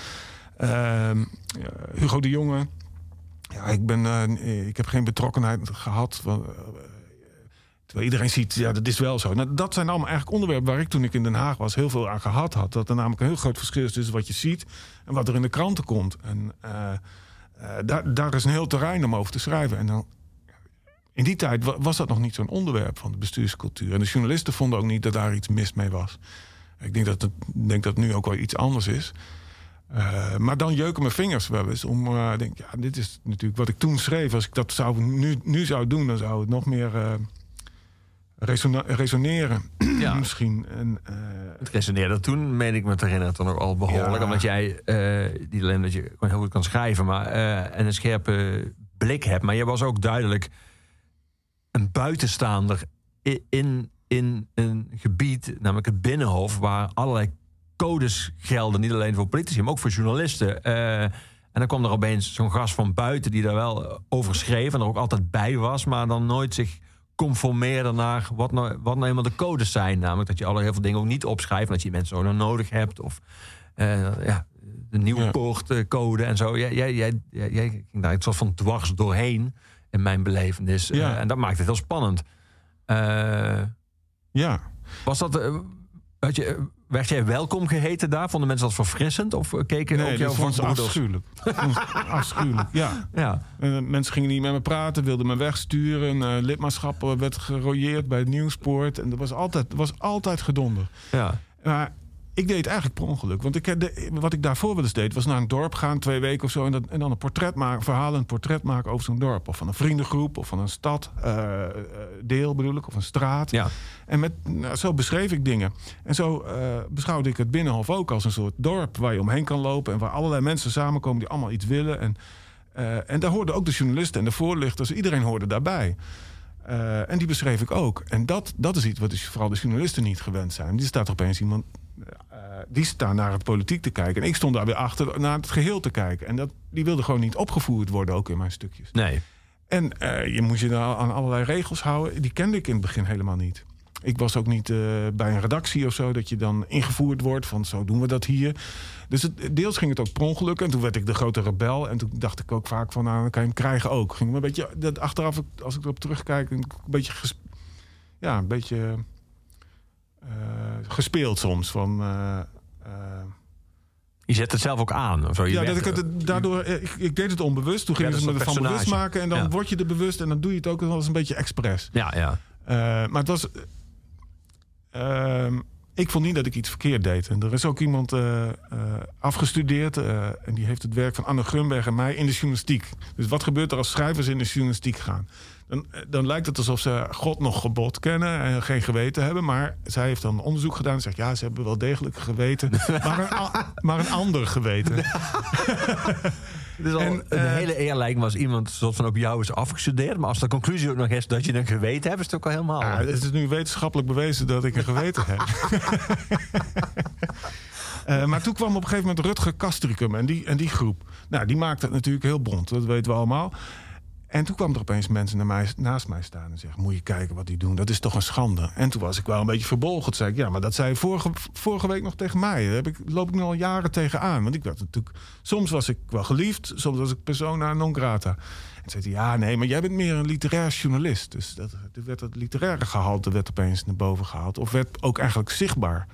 Ehm, Hugo de Jonge. Ja, ik, ben, eh, ik heb geen betrokkenheid gehad. Want, eh, terwijl iedereen ziet, ja, dat is wel zo. Nou, dat zijn allemaal eigenlijk onderwerpen waar ik toen ik in Den Haag was heel veel aan gehad had. Dat er namelijk een heel groot verschil is tussen wat je ziet en wat er in de kranten komt. En eh, eh, daar, daar is een heel terrein om over te schrijven. En dan, in die tijd wa- was dat nog niet zo'n onderwerp van de bestuurscultuur. En de journalisten vonden ook niet dat daar iets mis mee was. Ik denk dat het, denk dat nu ook wel iets anders is. Eh, maar dan jeuken mijn vingers wel eens om. denk, ja, dit is natuurlijk wat ik toen schreef. Als ik dat zou, nu, nu zou doen, dan zou het nog meer resona- resoneren. <clears throat> Ja. Misschien. En, eh, Het resoneerde toen, meen ik me te herinneren, toch nog al behoorlijk. Ja. Omdat jij, eh niet alleen dat je gewoon heel goed kan schrijven, maar eh, en een scherpe blik hebt. Maar je was ook duidelijk een buitenstaander i- in, in een gebied, namelijk het Binnenhof, waar allerlei codes gelden. Niet alleen voor politici, maar ook voor journalisten. En dan kwam er opeens zo'n gast van buiten die daar wel over schreef en er ook altijd bij was, maar dan nooit zich conformeerde naar wat nou, wat nou eenmaal de codes zijn. Namelijk dat je alle heel veel dingen ook niet opschrijft, en dat je mensen ook nog nodig hebt. Of eh, ja, de Nieuwpoortcode en zo. Jij, jij, jij, jij, ging daar een soort van dwars doorheen in mijn belevenis. Ja. Eh, en dat maakt het heel spannend. Eh, ja. was dat... had je, werd jij welkom geheten daar? Vonden mensen dat verfrissend? Of eh, keken ook Nee, jouw dat vond afschuwelijk. <laughs> Afschuwelijk, ja. Ja, Eh, mensen gingen niet met me praten, wilden me wegsturen. Eh, lidmaatschap werd gerooieerd bij het Nieuwspoort. En er was altijd, was altijd gedonder. ja. Maar ik deed het eigenlijk per ongeluk. Want ik, had de, wat ik daarvoor wel eens deed, was naar een dorp gaan, twee weken of zo. En, dat, en dan een portret maken, verhalen, een portret maken over zo'n dorp. Of van een vriendengroep, of van een stad, eh, eh, deel bedoel ik, of een straat. ja. En met, nou, zo beschreef ik dingen. En zo eh, beschouwde ik het Binnenhof ook als een soort dorp waar je omheen kan lopen. En waar allerlei mensen samenkomen die allemaal iets willen. En, eh, en daar hoorden ook de journalisten en de voorlichters. Iedereen hoorde daarbij. Eh, en die beschreef ik ook. En dat, dat is iets wat dus vooral de journalisten niet gewend zijn. Die staat opeens iemand. Eh, die staan naar het politiek te kijken. En ik stond daar weer achter naar het geheel te kijken. En dat, die wilde gewoon niet opgevoerd worden, ook in mijn stukjes. Nee. En eh, je moest je daar aan allerlei regels houden. Die kende ik in het begin helemaal niet. Ik was ook niet eh, bij een redactie of zo... dat je dan ingevoerd wordt van zo doen we dat hier. Dus het, deels ging het ook per ongeluk. En toen werd ik de grote rebel. En toen dacht ik ook vaak van, nou, dan kan je hem krijgen ook. Ging me een beetje, dat achteraf, als ik erop terugkijk... een beetje, ja, een beetje gespeeld soms. Van, eh, eh, Je zet het zelf ook aan. Of zo. Je ja, dat ik het daardoor, eh, ik, ik deed het onbewust. Toen gingen ze me ervan bewust maken. En dan Ja. word je er bewust. En dan doe je het ook wel eens een beetje expres. ja, ja. Eh, maar het was. eh, ehm, ik vond niet dat ik iets verkeerd deed. En er is ook iemand eh, eh, afgestudeerd. eh, en die heeft het werk van Anne Grunberg en mij in de journalistiek. Dus wat gebeurt er als schrijvers in de journalistiek gaan? Dan, eh, dan lijkt het alsof ze God nog gebod kennen en geen geweten hebben. Maar zij heeft dan onderzoek gedaan en zegt: ja, ze hebben wel degelijk geweten. <laughs> maar, een, maar een ander geweten. Dus al, En, een eh, hele eer lijkt me als iemand soort van op jou is afgestudeerd. Maar als de conclusie ook nog is dat je een geweten hebt, is het ook al helemaal. Ja, het is nu wetenschappelijk bewezen dat ik een geweten heb. <laughs> Eh, maar toen kwam op een gegeven moment Rutger Kastricum en die, en die groep. Nou, die maakte het natuurlijk heel bont, dat weten we allemaal. En toen kwam er opeens mensen naar mij, naast mij staan en zeggen... moet je kijken wat die doen, dat is toch een schande. En toen was ik wel een beetje verbolgen. Toen zei ik, ja, maar dat zei je vorige, vorige week nog tegen mij. Daar heb ik, loop ik nu al jaren tegenaan. Want ik werd natuurlijk... Soms was ik wel geliefd, soms was ik persona non grata. En zei hij, ja, nee, maar jij bent meer een literair journalist. Dus dat, er werd het literaire gehalte werd opeens naar boven gehaald. Of werd ook eigenlijk zichtbaar.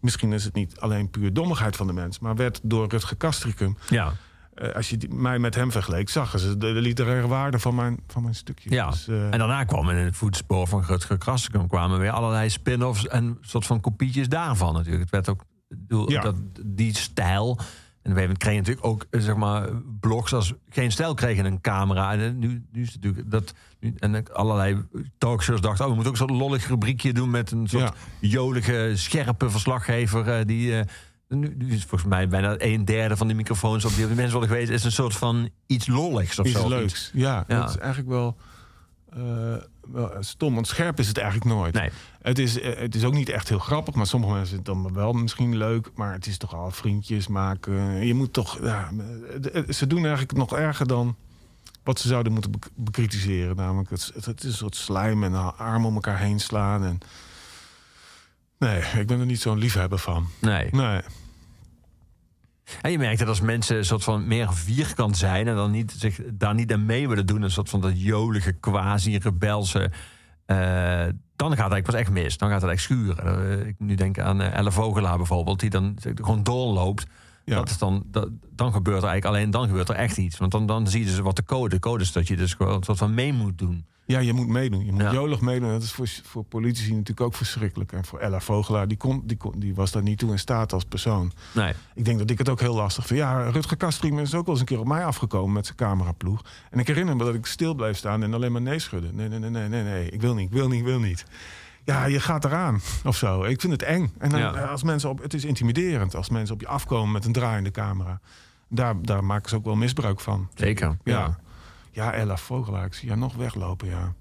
Misschien is het niet alleen puur dommigheid van de mens... maar werd door Rutger Kastricum... Ja, eh, als je die- mij met hem vergeleek, zag ze de, de literaire waarde van mijn, van mijn stukje. ja. Dus, eh, en daarna kwam in het voetspoor van Rutger Krassikum kwamen weer allerlei spin-offs en soort van kopietjes daarvan natuurlijk. Het werd ook Ja. dat, die stijl. En we kreeg je natuurlijk ook eh, zeg maar blogs als geen stijl kregen een camera. En nu, nu is het natuurlijk dat nu, en allerlei talkshows dachten, oh, we moeten ook zo'n lollig rubriekje doen met een soort Ja. jolige, scherpe verslaggever die. Eh, nu, nu is volgens mij bijna een derde van die microfoons op die op de mensen worden geweest, is een soort van iets lolligs of iets zo. leuks. Ja, Ja. dat is eigenlijk wel, eh, wel stom. Want scherp is het eigenlijk nooit. Nee. Het, is, eh, het is ook niet echt heel grappig, maar sommige mensen vinden het dan wel misschien leuk. Maar het is toch al vriendjes maken. Je moet toch. Ja, het- het- ze doen eigenlijk nog erger dan wat ze zouden moeten bek- bekritiseren. Namelijk, het, het, het is een soort slijm en armen om elkaar heen slaan. En... Nee, ik ben er niet zo'n liefhebber van. Nee. Nee. En je merkt dat als mensen een soort van meer vierkant zijn en dan niet, zich daar niet aan mee willen doen, een soort van dat jolige, quasi-rebelse. eh, dan gaat het eigenlijk pas echt mis. Dan gaat het echt schuren. Eh, ik nu denk aan eh, Elle Vogelaar bijvoorbeeld, die dan gewoon doorloopt. Ja. Dat is dan, dat, dan gebeurt er eigenlijk alleen dan gebeurt er echt iets. Want dan, dan zie je dus wat de code. De code is dat je dus gewoon een soort van mee moet doen. Ja, je moet meedoen. Je moet Ja. jolig meedoen. Dat is voor, voor politici natuurlijk ook verschrikkelijk. En voor Ella Vogelaar, die, kon, die, kon, die was daar niet toe in staat als persoon. Nee. Ik denk dat ik het ook heel lastig vind. Ja, Rutger Kastriem is ook wel eens een keer op mij afgekomen met zijn cameraploeg. En ik herinner me dat ik stil bleef staan en alleen maar nee schudde. Nee, nee, nee, nee, nee, nee. Ik wil niet, ik wil niet, ik wil niet. Ja, je gaat eraan of zo. Ik vind het eng. En dan, Ja. als mensen op, het is intimiderend als mensen op je afkomen met een draaiende camera. Daar, daar maken ze ook wel misbruik van. Zeker. Ja. Ja, Ella Vogelaar, ik zie haar nog weglopen, ja.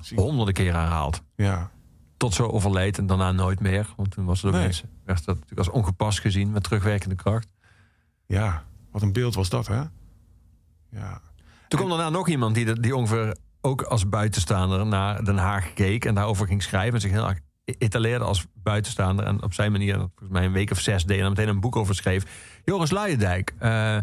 Zie- Honderden keer herhaald. Ja, Tot zo overleed en daarna nooit meer. Want toen was er ook Nee. mensen. werd dat natuurlijk als ongepast gezien met terugwerkende kracht. ja. Wat een beeld was dat, hè? Ja. Toen kwam daarna nog iemand die, die ongeveer ook als buitenstaander naar Den Haag keek en daarover ging schrijven. En zich heel erg etaleerde als buitenstaander. En op zijn manier, volgens mij een week of zes deed en meteen een boek over schreef. Joris Luijendijk. eh,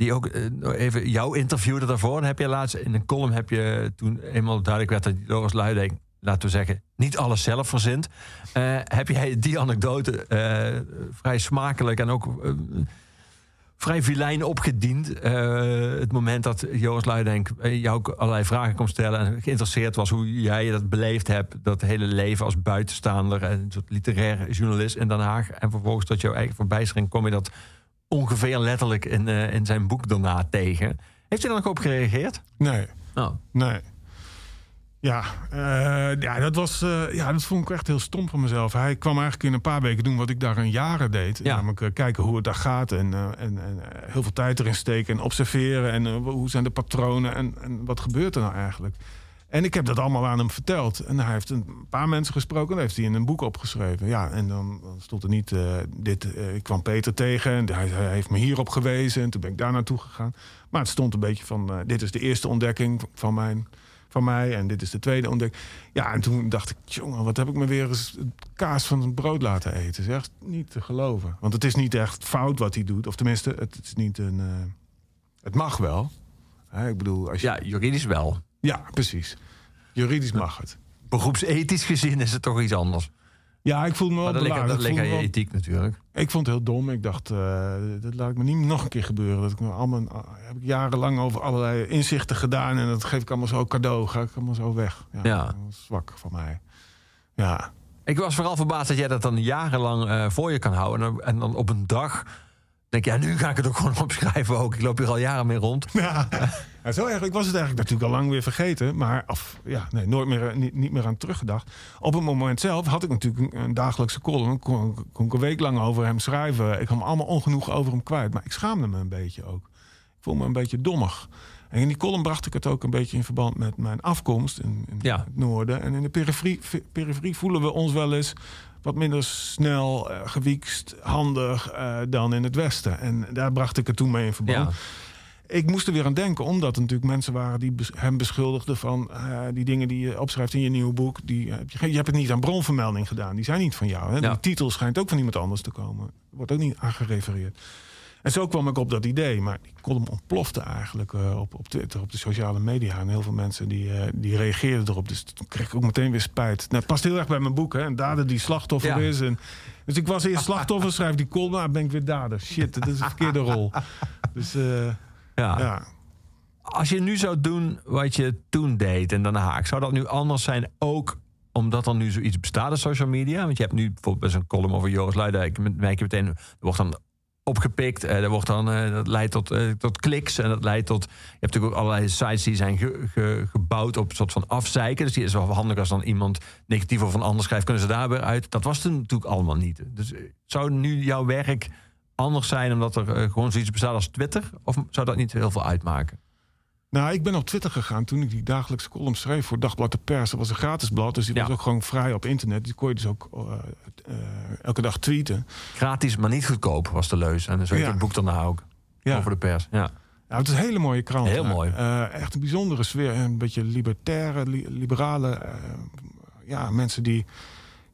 die ook eh, nog even jou interviewde daarvoor. Heb je laatst in een column heb je toen eenmaal duidelijk werd dat Joris Luijendijk, laten we zeggen, niet alles zelf verzint. Eh, heb jij die anekdote eh, vrij smakelijk en ook vrij vilijn opgediend. Het moment dat Joris Luijendijk eh, jou ook allerlei vragen kon stellen... en geïnteresseerd was hoe jij dat beleefd hebt... dat hele leven als buitenstaander... en een soort literair journalist in Den Haag... en vervolgens tot jouw eigen verbijstering... kom je dat ongeveer letterlijk in, eh, in zijn boek daarna tegen. Heeft hij daar nog op gereageerd? Nee, Nou, nee. Ja, eh, ja, dat was, eh, ja, dat vond ik echt heel stom van mezelf. Hij kwam eigenlijk in een paar weken doen wat ik daar een jaren deed. Ja. Namelijk kijken hoe het daar gaat en, en, en heel veel tijd erin steken en observeren. En hoe zijn de patronen en, en wat gebeurt er nou eigenlijk? En ik heb dat allemaal aan hem verteld. En hij heeft een paar mensen gesproken. Dat heeft hij in een boek opgeschreven. Ja, en dan, stond er niet... eh, dit, eh, ik kwam Peter tegen en hij, heeft me hierop gewezen. En toen ben ik daar naartoe gegaan. Maar het stond een beetje van... eh, dit is de eerste ontdekking van, mijn, van mij. En dit is de tweede ontdekking. Ja, en toen dacht ik... jongen, wat heb ik me weer eens kaas van het brood laten eten. Het is echt niet te geloven. Want het is niet echt fout wat hij doet. Of tenminste, het is niet een... het mag wel. Hè, ik bedoel, als je, ja, juridisch wel. Ja, precies. Juridisch mag het. Beroepsethisch gezien is het toch iets anders. Ja, ik voel me wel Maar dat ligt, dat aan je ethiek natuurlijk. Ik vond het heel dom. Ik dacht, eh, dat laat ik me niet nog een keer gebeuren. Dat ik me allemaal, ah, heb ik jarenlang over allerlei inzichten gedaan. En dat geef ik allemaal zo cadeau. Ga ik allemaal zo weg. Ja, zwak van mij. Ja. Ik was vooral verbaasd dat jij dat dan jarenlang eh, voor je kan houden. En dan, en dan op een dag denk je, ja, nu ga ik het ook gewoon <laughs> opschrijven ook. Ik loop hier al jaren mee rond. Ja. Ja, zo. Ik was het eigenlijk natuurlijk al lang weer vergeten. Maar of, ja, nee, nooit meer, eh, niet, niet meer aan teruggedacht. Op het moment zelf had ik natuurlijk een, een dagelijkse column. Kon, kon ik een week lang over hem schrijven. Ik had me allemaal ongenoeg over hem kwijt. Maar ik schaamde me een beetje ook. Ik voel me een beetje dommig. En in die column bracht ik het ook een beetje in verband met mijn afkomst in, in Ja. het noorden. En in de periferie, periferie voelen we ons wel eens wat minder snel, eh, gewiekst, handig eh, dan in het westen. En daar bracht ik het toen mee in verband. Ja. Ik moest er weer aan denken, omdat er natuurlijk mensen waren die hem beschuldigden van eh, die dingen die je opschrijft in je nieuwe boek. Die, heb je, hebt het niet aan bronvermelding gedaan. Die zijn niet van jou. Hè? Ja. Die titel schijnt ook van iemand anders te komen. Wordt ook niet aangerefereerd. En zo kwam ik op dat idee. Maar die column ontplofte eigenlijk eh, op, op Twitter, op de sociale media. En heel veel mensen die, eh, die reageerden erop. Dus toen kreeg ik ook meteen weer spijt. Nou, het past heel erg bij mijn boek. Hè? Een dader die slachtoffer Ja. is. En, dus ik was eerst slachtoffer, schrijf die column. Nou, ben ik weer dader. Shit, dat is een verkeerde rol. <laughs> Dus eh, Ja. ja. Als je nu zou doen wat je toen deed in Den Haag, zou dat nu anders zijn ook omdat er nu zoiets bestaat als social media? Want je hebt nu bijvoorbeeld best een column over Joris Luijendijk. Met merk je meteen, er wordt dan opgepikt. Eh, er wordt dan, eh, dat leidt tot, eh, tot kliks. En dat leidt tot. Je hebt natuurlijk ook allerlei sites die zijn ge- ge- gebouwd op een soort van afzeiken. Dus die is wel handig als dan iemand negatief over een ander schrijft, kunnen ze daar weer uit. Dat was toen natuurlijk allemaal niet. Dus eh, zou nu jouw werk anders zijn omdat er eh, gewoon zoiets bestaat als Twitter? Of zou dat niet heel veel uitmaken? Nou, ik ben op Twitter gegaan toen ik die dagelijkse column schreef voor Dagblad de Pers. Dat was een gratis blad, dus die Ja. was ook gewoon vrij op internet. Die kon je dus ook eh, eh, elke dag tweeten. Gratis, maar niet goedkoop was de leus. En zo Ja. het boek daarna ook. Ja. Over de pers. Ja. Ja, het is een hele mooie krant. Heel mooi. Echt een bijzondere sfeer. Een beetje libertaire, li- liberale. ja, mensen die,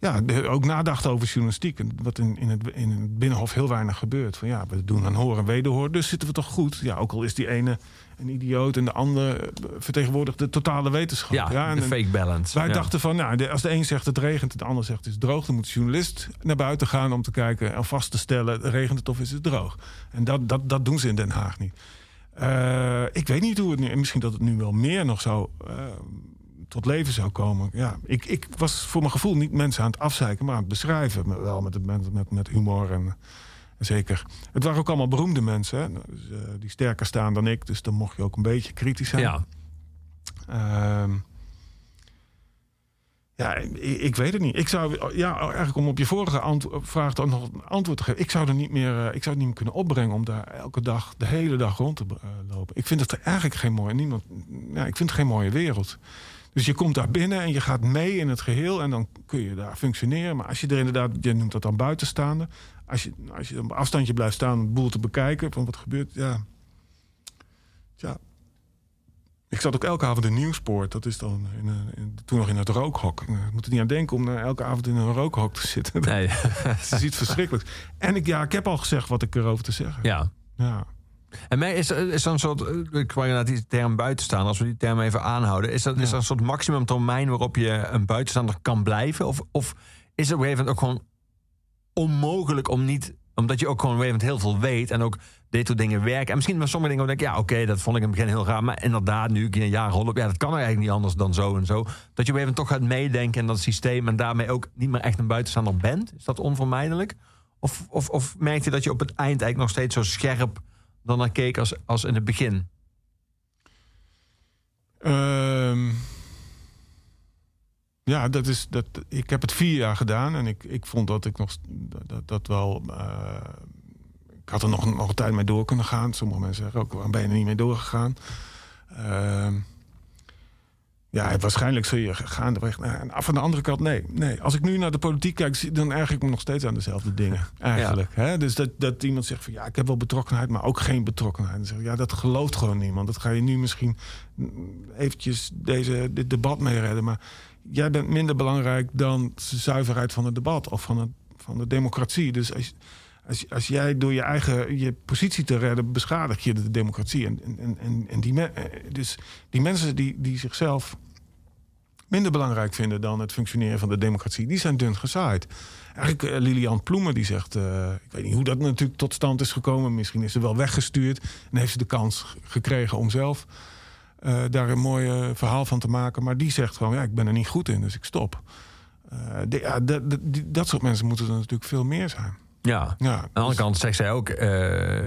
ja, ook nadachten over journalistiek. En Wat in, in, het, in het Binnenhof heel weinig gebeurt. Van ja, we doen aan horen en wederhoor, dus zitten we toch goed. Ja, ook al is die ene een idioot en de ander eh, vertegenwoordigt de totale wetenschap. Ja, en, de fake balance. wij Ja. dachten van, nou, als de een zegt het regent en de ander zegt het is droog... dan moet de journalist naar buiten gaan om te kijken en vast te stellen... regent het of is het droog? En dat, dat, dat doen ze in Den Haag niet. Eh, ik weet niet hoe het nu... Misschien dat het nu wel meer nog zou... eh, tot leven zou komen. Ja, ik, ik was voor mijn gevoel niet mensen aan het afzeiken... maar aan het beschrijven. Wel met, met, met, met humor en... Zeker. Het waren ook allemaal beroemde mensen. Hè? Dus, eh, die sterker staan dan ik. Dus dan mocht je ook een beetje kritisch zijn. Ja. Ehm, ja, ik, ik weet het niet. Ik zou, ja, eigenlijk om op je vorige vraag dan nog een antwoord te geven. Ik zou er niet meer, eh, ik zou het niet meer kunnen opbrengen om daar elke dag, de hele dag rond te eh, lopen. Ik vind het eigenlijk geen mooie, niemand, ja, ik vind het geen mooie wereld. Dus je komt daar binnen en je gaat mee in het geheel en dan kun je daar functioneren. Maar als je er inderdaad, je noemt dat dan buitenstaande. Als je, als je op afstandje blijft staan om boel te bekijken, van wat gebeurt, ja. Tja, ik zat ook elke avond in Nieuwspoort. Dat is dan in, een- in- toen nog in het rookhok. Ik moet er niet aan denken om eh, elke avond in een rookhok te zitten. Nee. <laughs> Het is iets verschrikkelijks. En ik, ja, ik heb al gezegd wat ik erover te zeggen. ja. Ja. En mij is, is er een soort, eh, ik kwam naar die term buitenstaan, als we die term even aanhouden, is dat is er een soort maximum termijn waarop je een buitenstaander kan blijven? Of, of is het op een gegeven moment ook gewoon onmogelijk om niet, omdat je ook gewoon heel veel weet en ook dit soort dingen werken. En misschien met sommige dingen denk ik, ja oké, dat vond ik in het begin heel raar, maar inderdaad, nu ik hier een jaar rol op, ja, dat kan eigenlijk niet anders dan zo en zo. Dat je op een gegeven moment toch gaat meedenken in dat systeem en daarmee ook niet meer echt een buitenstaander bent. Is dat onvermijdelijk? Of, of, of merk je dat je op het eind eigenlijk nog steeds zo scherp dan naar keek als, als in het begin. Ehm, ja, dat is, dat, ik heb het vier jaar gedaan. En ik, ik vond dat ik nog dat, dat wel... eh, ik had er nog, nog een tijd mee door kunnen gaan. Sommige mensen zeggen ook, waarom ben je er niet mee doorgegaan? Ehm, ja, waarschijnlijk zul je gaandeweg... Nou, van de andere kant, nee, nee. Als ik nu naar de politiek kijk, zie- dan erg ik me nog steeds aan dezelfde dingen. Eigenlijk. Hè? Dus dat, dat iemand zegt van, ja, ik heb wel betrokkenheid... maar ook geen betrokkenheid. Dan zeg ik, ja, dat gelooft gewoon niemand. Dat ga je nu misschien eventjes deze, dit debat mee redden. Maar jij bent minder belangrijk dan de zuiverheid van het debat... of van, het, van de democratie. Dus als, als, als jij door je eigen je positie te redden... beschadig je de democratie. En, en, en, en die, eh, dus die mensen die, die zichzelf minder belangrijk vinden dan het functioneren van de democratie, die zijn dun gezaaid. Eigenlijk eh, Lilian Ploemen die zegt, eh, ik weet niet hoe dat natuurlijk tot stand is gekomen. Misschien is ze wel weggestuurd en heeft ze de kans gekregen om zelf daar een mooi verhaal van te maken. Maar die zegt gewoon, ja, ik ben er niet goed in, dus ik stop. De- dat soort mensen moeten er natuurlijk veel meer zijn. Ja. Ja, Aan de andere kant zegt zij ook... eh,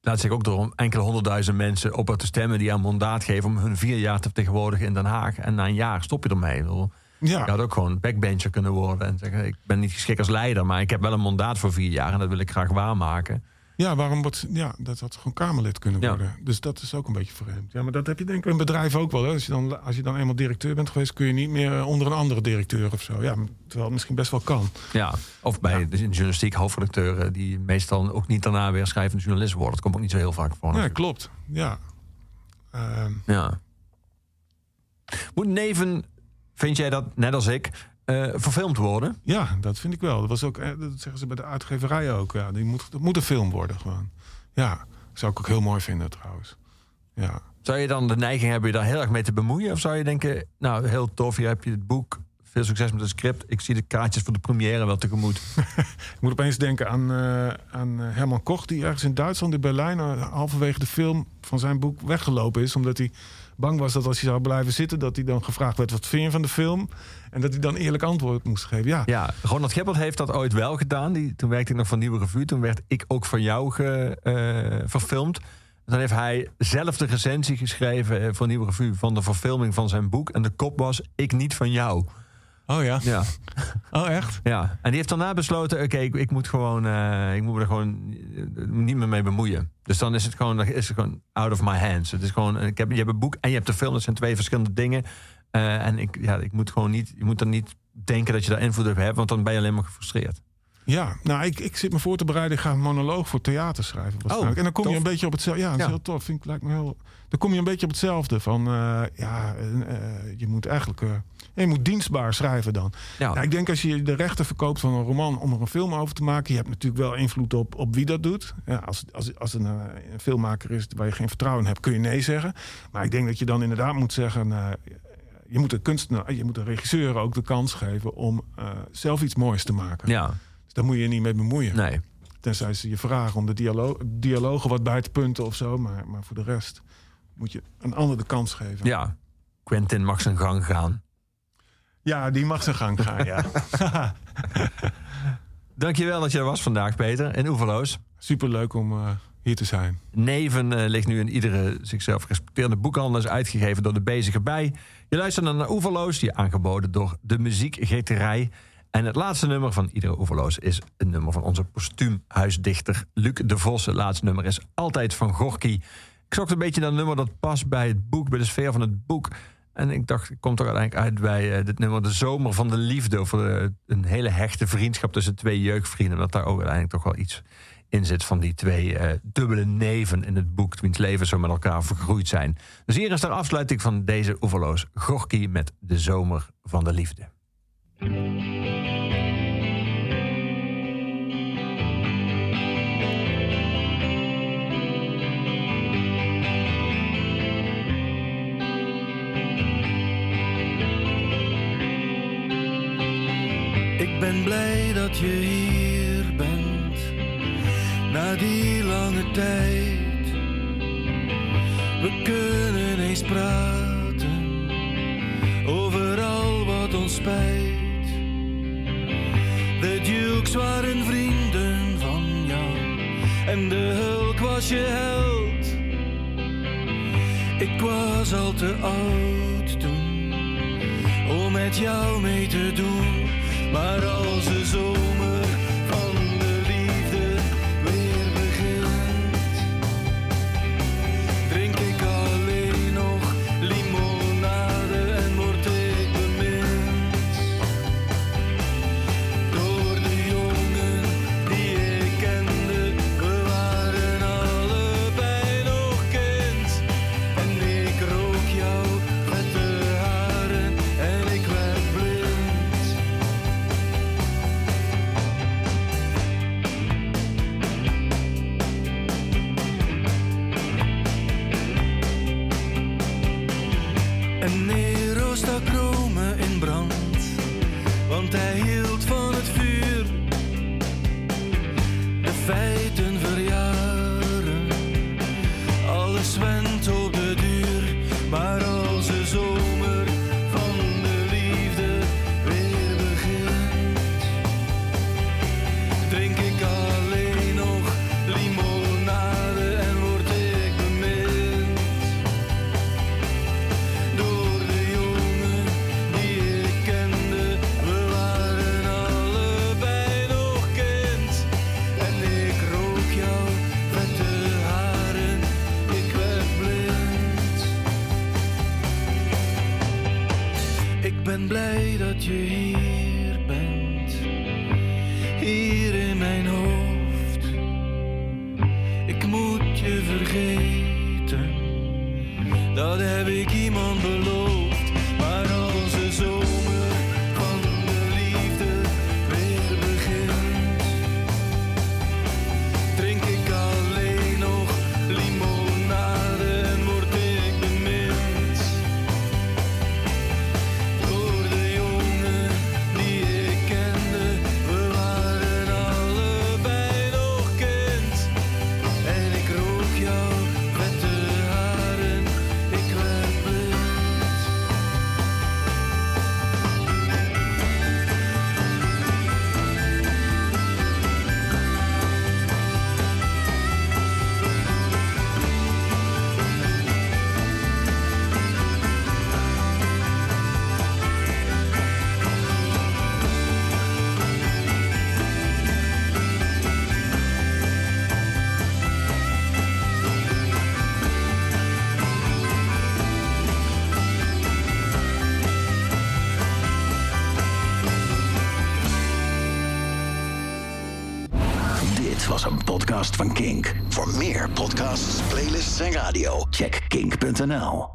laat zich ook door enkele honderdduizend mensen op te stemmen... die een mandaat geven om hun vier jaar te vertegenwoordigen in Den Haag. En na een jaar stop je ermee. Ja. Je had ook gewoon backbencher kunnen worden. En zeggen, ik ben niet geschikt als leider... maar ik heb wel een mandaat voor vier jaar... en dat wil ik graag waarmaken. Ja, waarom wordt ja, dat had gewoon Kamerlid kunnen Ja. worden. Dus dat is ook een beetje vreemd. Ja, maar dat heb je denk ik in een bedrijf ook wel. Hè. Als, je dan, als je dan eenmaal directeur bent geweest, kun je niet meer eh, onder een andere directeur of zo. Ja, terwijl het misschien best wel kan. Ja, of bij de journalistiek hoofdredacteuren... die meestal ook niet daarna weer schrijvende journalist worden. Dat komt ook niet zo heel vaak voor. Ja, klopt. Ja. Ehm, Ja. Moet Neven, vind jij dat, net als ik, eh, verfilmd worden? ja, dat vind ik wel. Dat, was ook, eh, dat zeggen ze bij de uitgeverij ook. Ja, die moet, dat moet een film worden gewoon. Ja, zou ik ook heel mooi vinden trouwens. Ja. Zou je dan de neiging hebben je daar heel erg mee te bemoeien? Of zou je denken, nou heel tof, hier heb je het boek. Veel succes met het script. Ik zie de kaartjes voor de première wel tegemoet. <laughs> Ik moet opeens denken aan, eh, aan Herman Koch... die ergens in Duitsland, in Berlijn... halverwege de film van zijn boek weggelopen is. Omdat hij bang was dat als hij zou blijven zitten... dat hij dan gevraagd werd, wat vind je van de film? En dat hij dan eerlijk antwoord moest geven. Ja, Ja, Ronald Gippert heeft dat ooit wel gedaan. Die, toen werkte ik nog voor Nieuwe Revue. Toen werd ik ook van jou ge, eh, verfilmd. Dan heeft hij zelf de recensie geschreven eh, voor Nieuwe Revue... van de verfilming van zijn boek. En de kop was, ik niet van jou. Oh ja? Ja, <laughs> Oh echt? ja. En die heeft daarna besloten... oké, ik, ik moet gewoon, eh, ik moet me er gewoon eh, niet meer mee bemoeien. Dus dan is het gewoon, dan is het gewoon out of my hands. Het is gewoon, ik heb, je hebt een boek en je hebt de film. Dat zijn twee verschillende dingen. Eh, en ik, ja, ik moet gewoon niet... Je moet dan niet denken dat je daar invloed op hebt... want dan ben je alleen maar gefrustreerd. Ja, nou, ik, ik zit me voor te bereiden. Ik ga een monoloog voor theater schrijven. waarschijnlijk. en dan kom tof. je een beetje op hetzelfde. Ja, dat is Ja. heel tof. Vind ik, lijkt me heel. Dan kom je een beetje op hetzelfde. Van eh, ja, eh, eh, je moet eigenlijk. eh, je moet dienstbaar schrijven dan. Ja. Ja, ik denk als je de rechten verkoopt van een roman om er een film over te maken, je hebt natuurlijk wel invloed op, op wie dat doet. Ja, als, als, als een, eh, filmmaker is waar je geen vertrouwen in hebt, kun je nee zeggen. Maar ik denk dat je dan inderdaad moet zeggen. eh, je moet een kunstenaar, je moet een regisseur ook de kans geven om eh, zelf iets moois te maken. Ja, Dus daar moet je je niet mee bemoeien. nee. Tenzij ze je vragen om de dialo dialogen wat bij te punten of zo. Maar, maar voor de rest moet je een ander de kans geven. Ja, Quentin mag zijn gang gaan. Ja, die mag zijn gang gaan, ja. <laughs> Dankjewel dat je er was vandaag, Peter. In Oeverloos. Superleuk om eh, hier te zijn. Neven eh, ligt nu in iedere zichzelf respecterende boekhandel. Is uitgegeven door de Bezige Bij. Je luistert dan naar Oeverloos, die aangeboden door de muziekgeterij. En het laatste nummer van iedere Oeverloos is een nummer van onze postuumhuisdichter Luc de Vos. Het laatste nummer is altijd van Gorky. Ik zocht een beetje naar een nummer dat past bij het boek, bij de sfeer van het boek. En ik dacht, ik kom toch uiteindelijk uit bij eh, dit nummer De Zomer van de Liefde. Over eh, een hele hechte vriendschap tussen twee jeugdvrienden. Dat daar ook uiteindelijk toch wel iets in zit van die twee eh, dubbele neven in het boek. Wiens levens zo met elkaar vergroeid zijn. Dus hier is de afsluiting van deze oeverloos. Gorky met De Zomer van de Liefde. Ben blij dat je hier bent, na die lange tijd. We kunnen eens praten over al wat ons spijt. De Dukes waren vrienden van jou en de Hulk was je held. Ik was al te oud toen om met jou mee te doen. Maar als de zomer podcast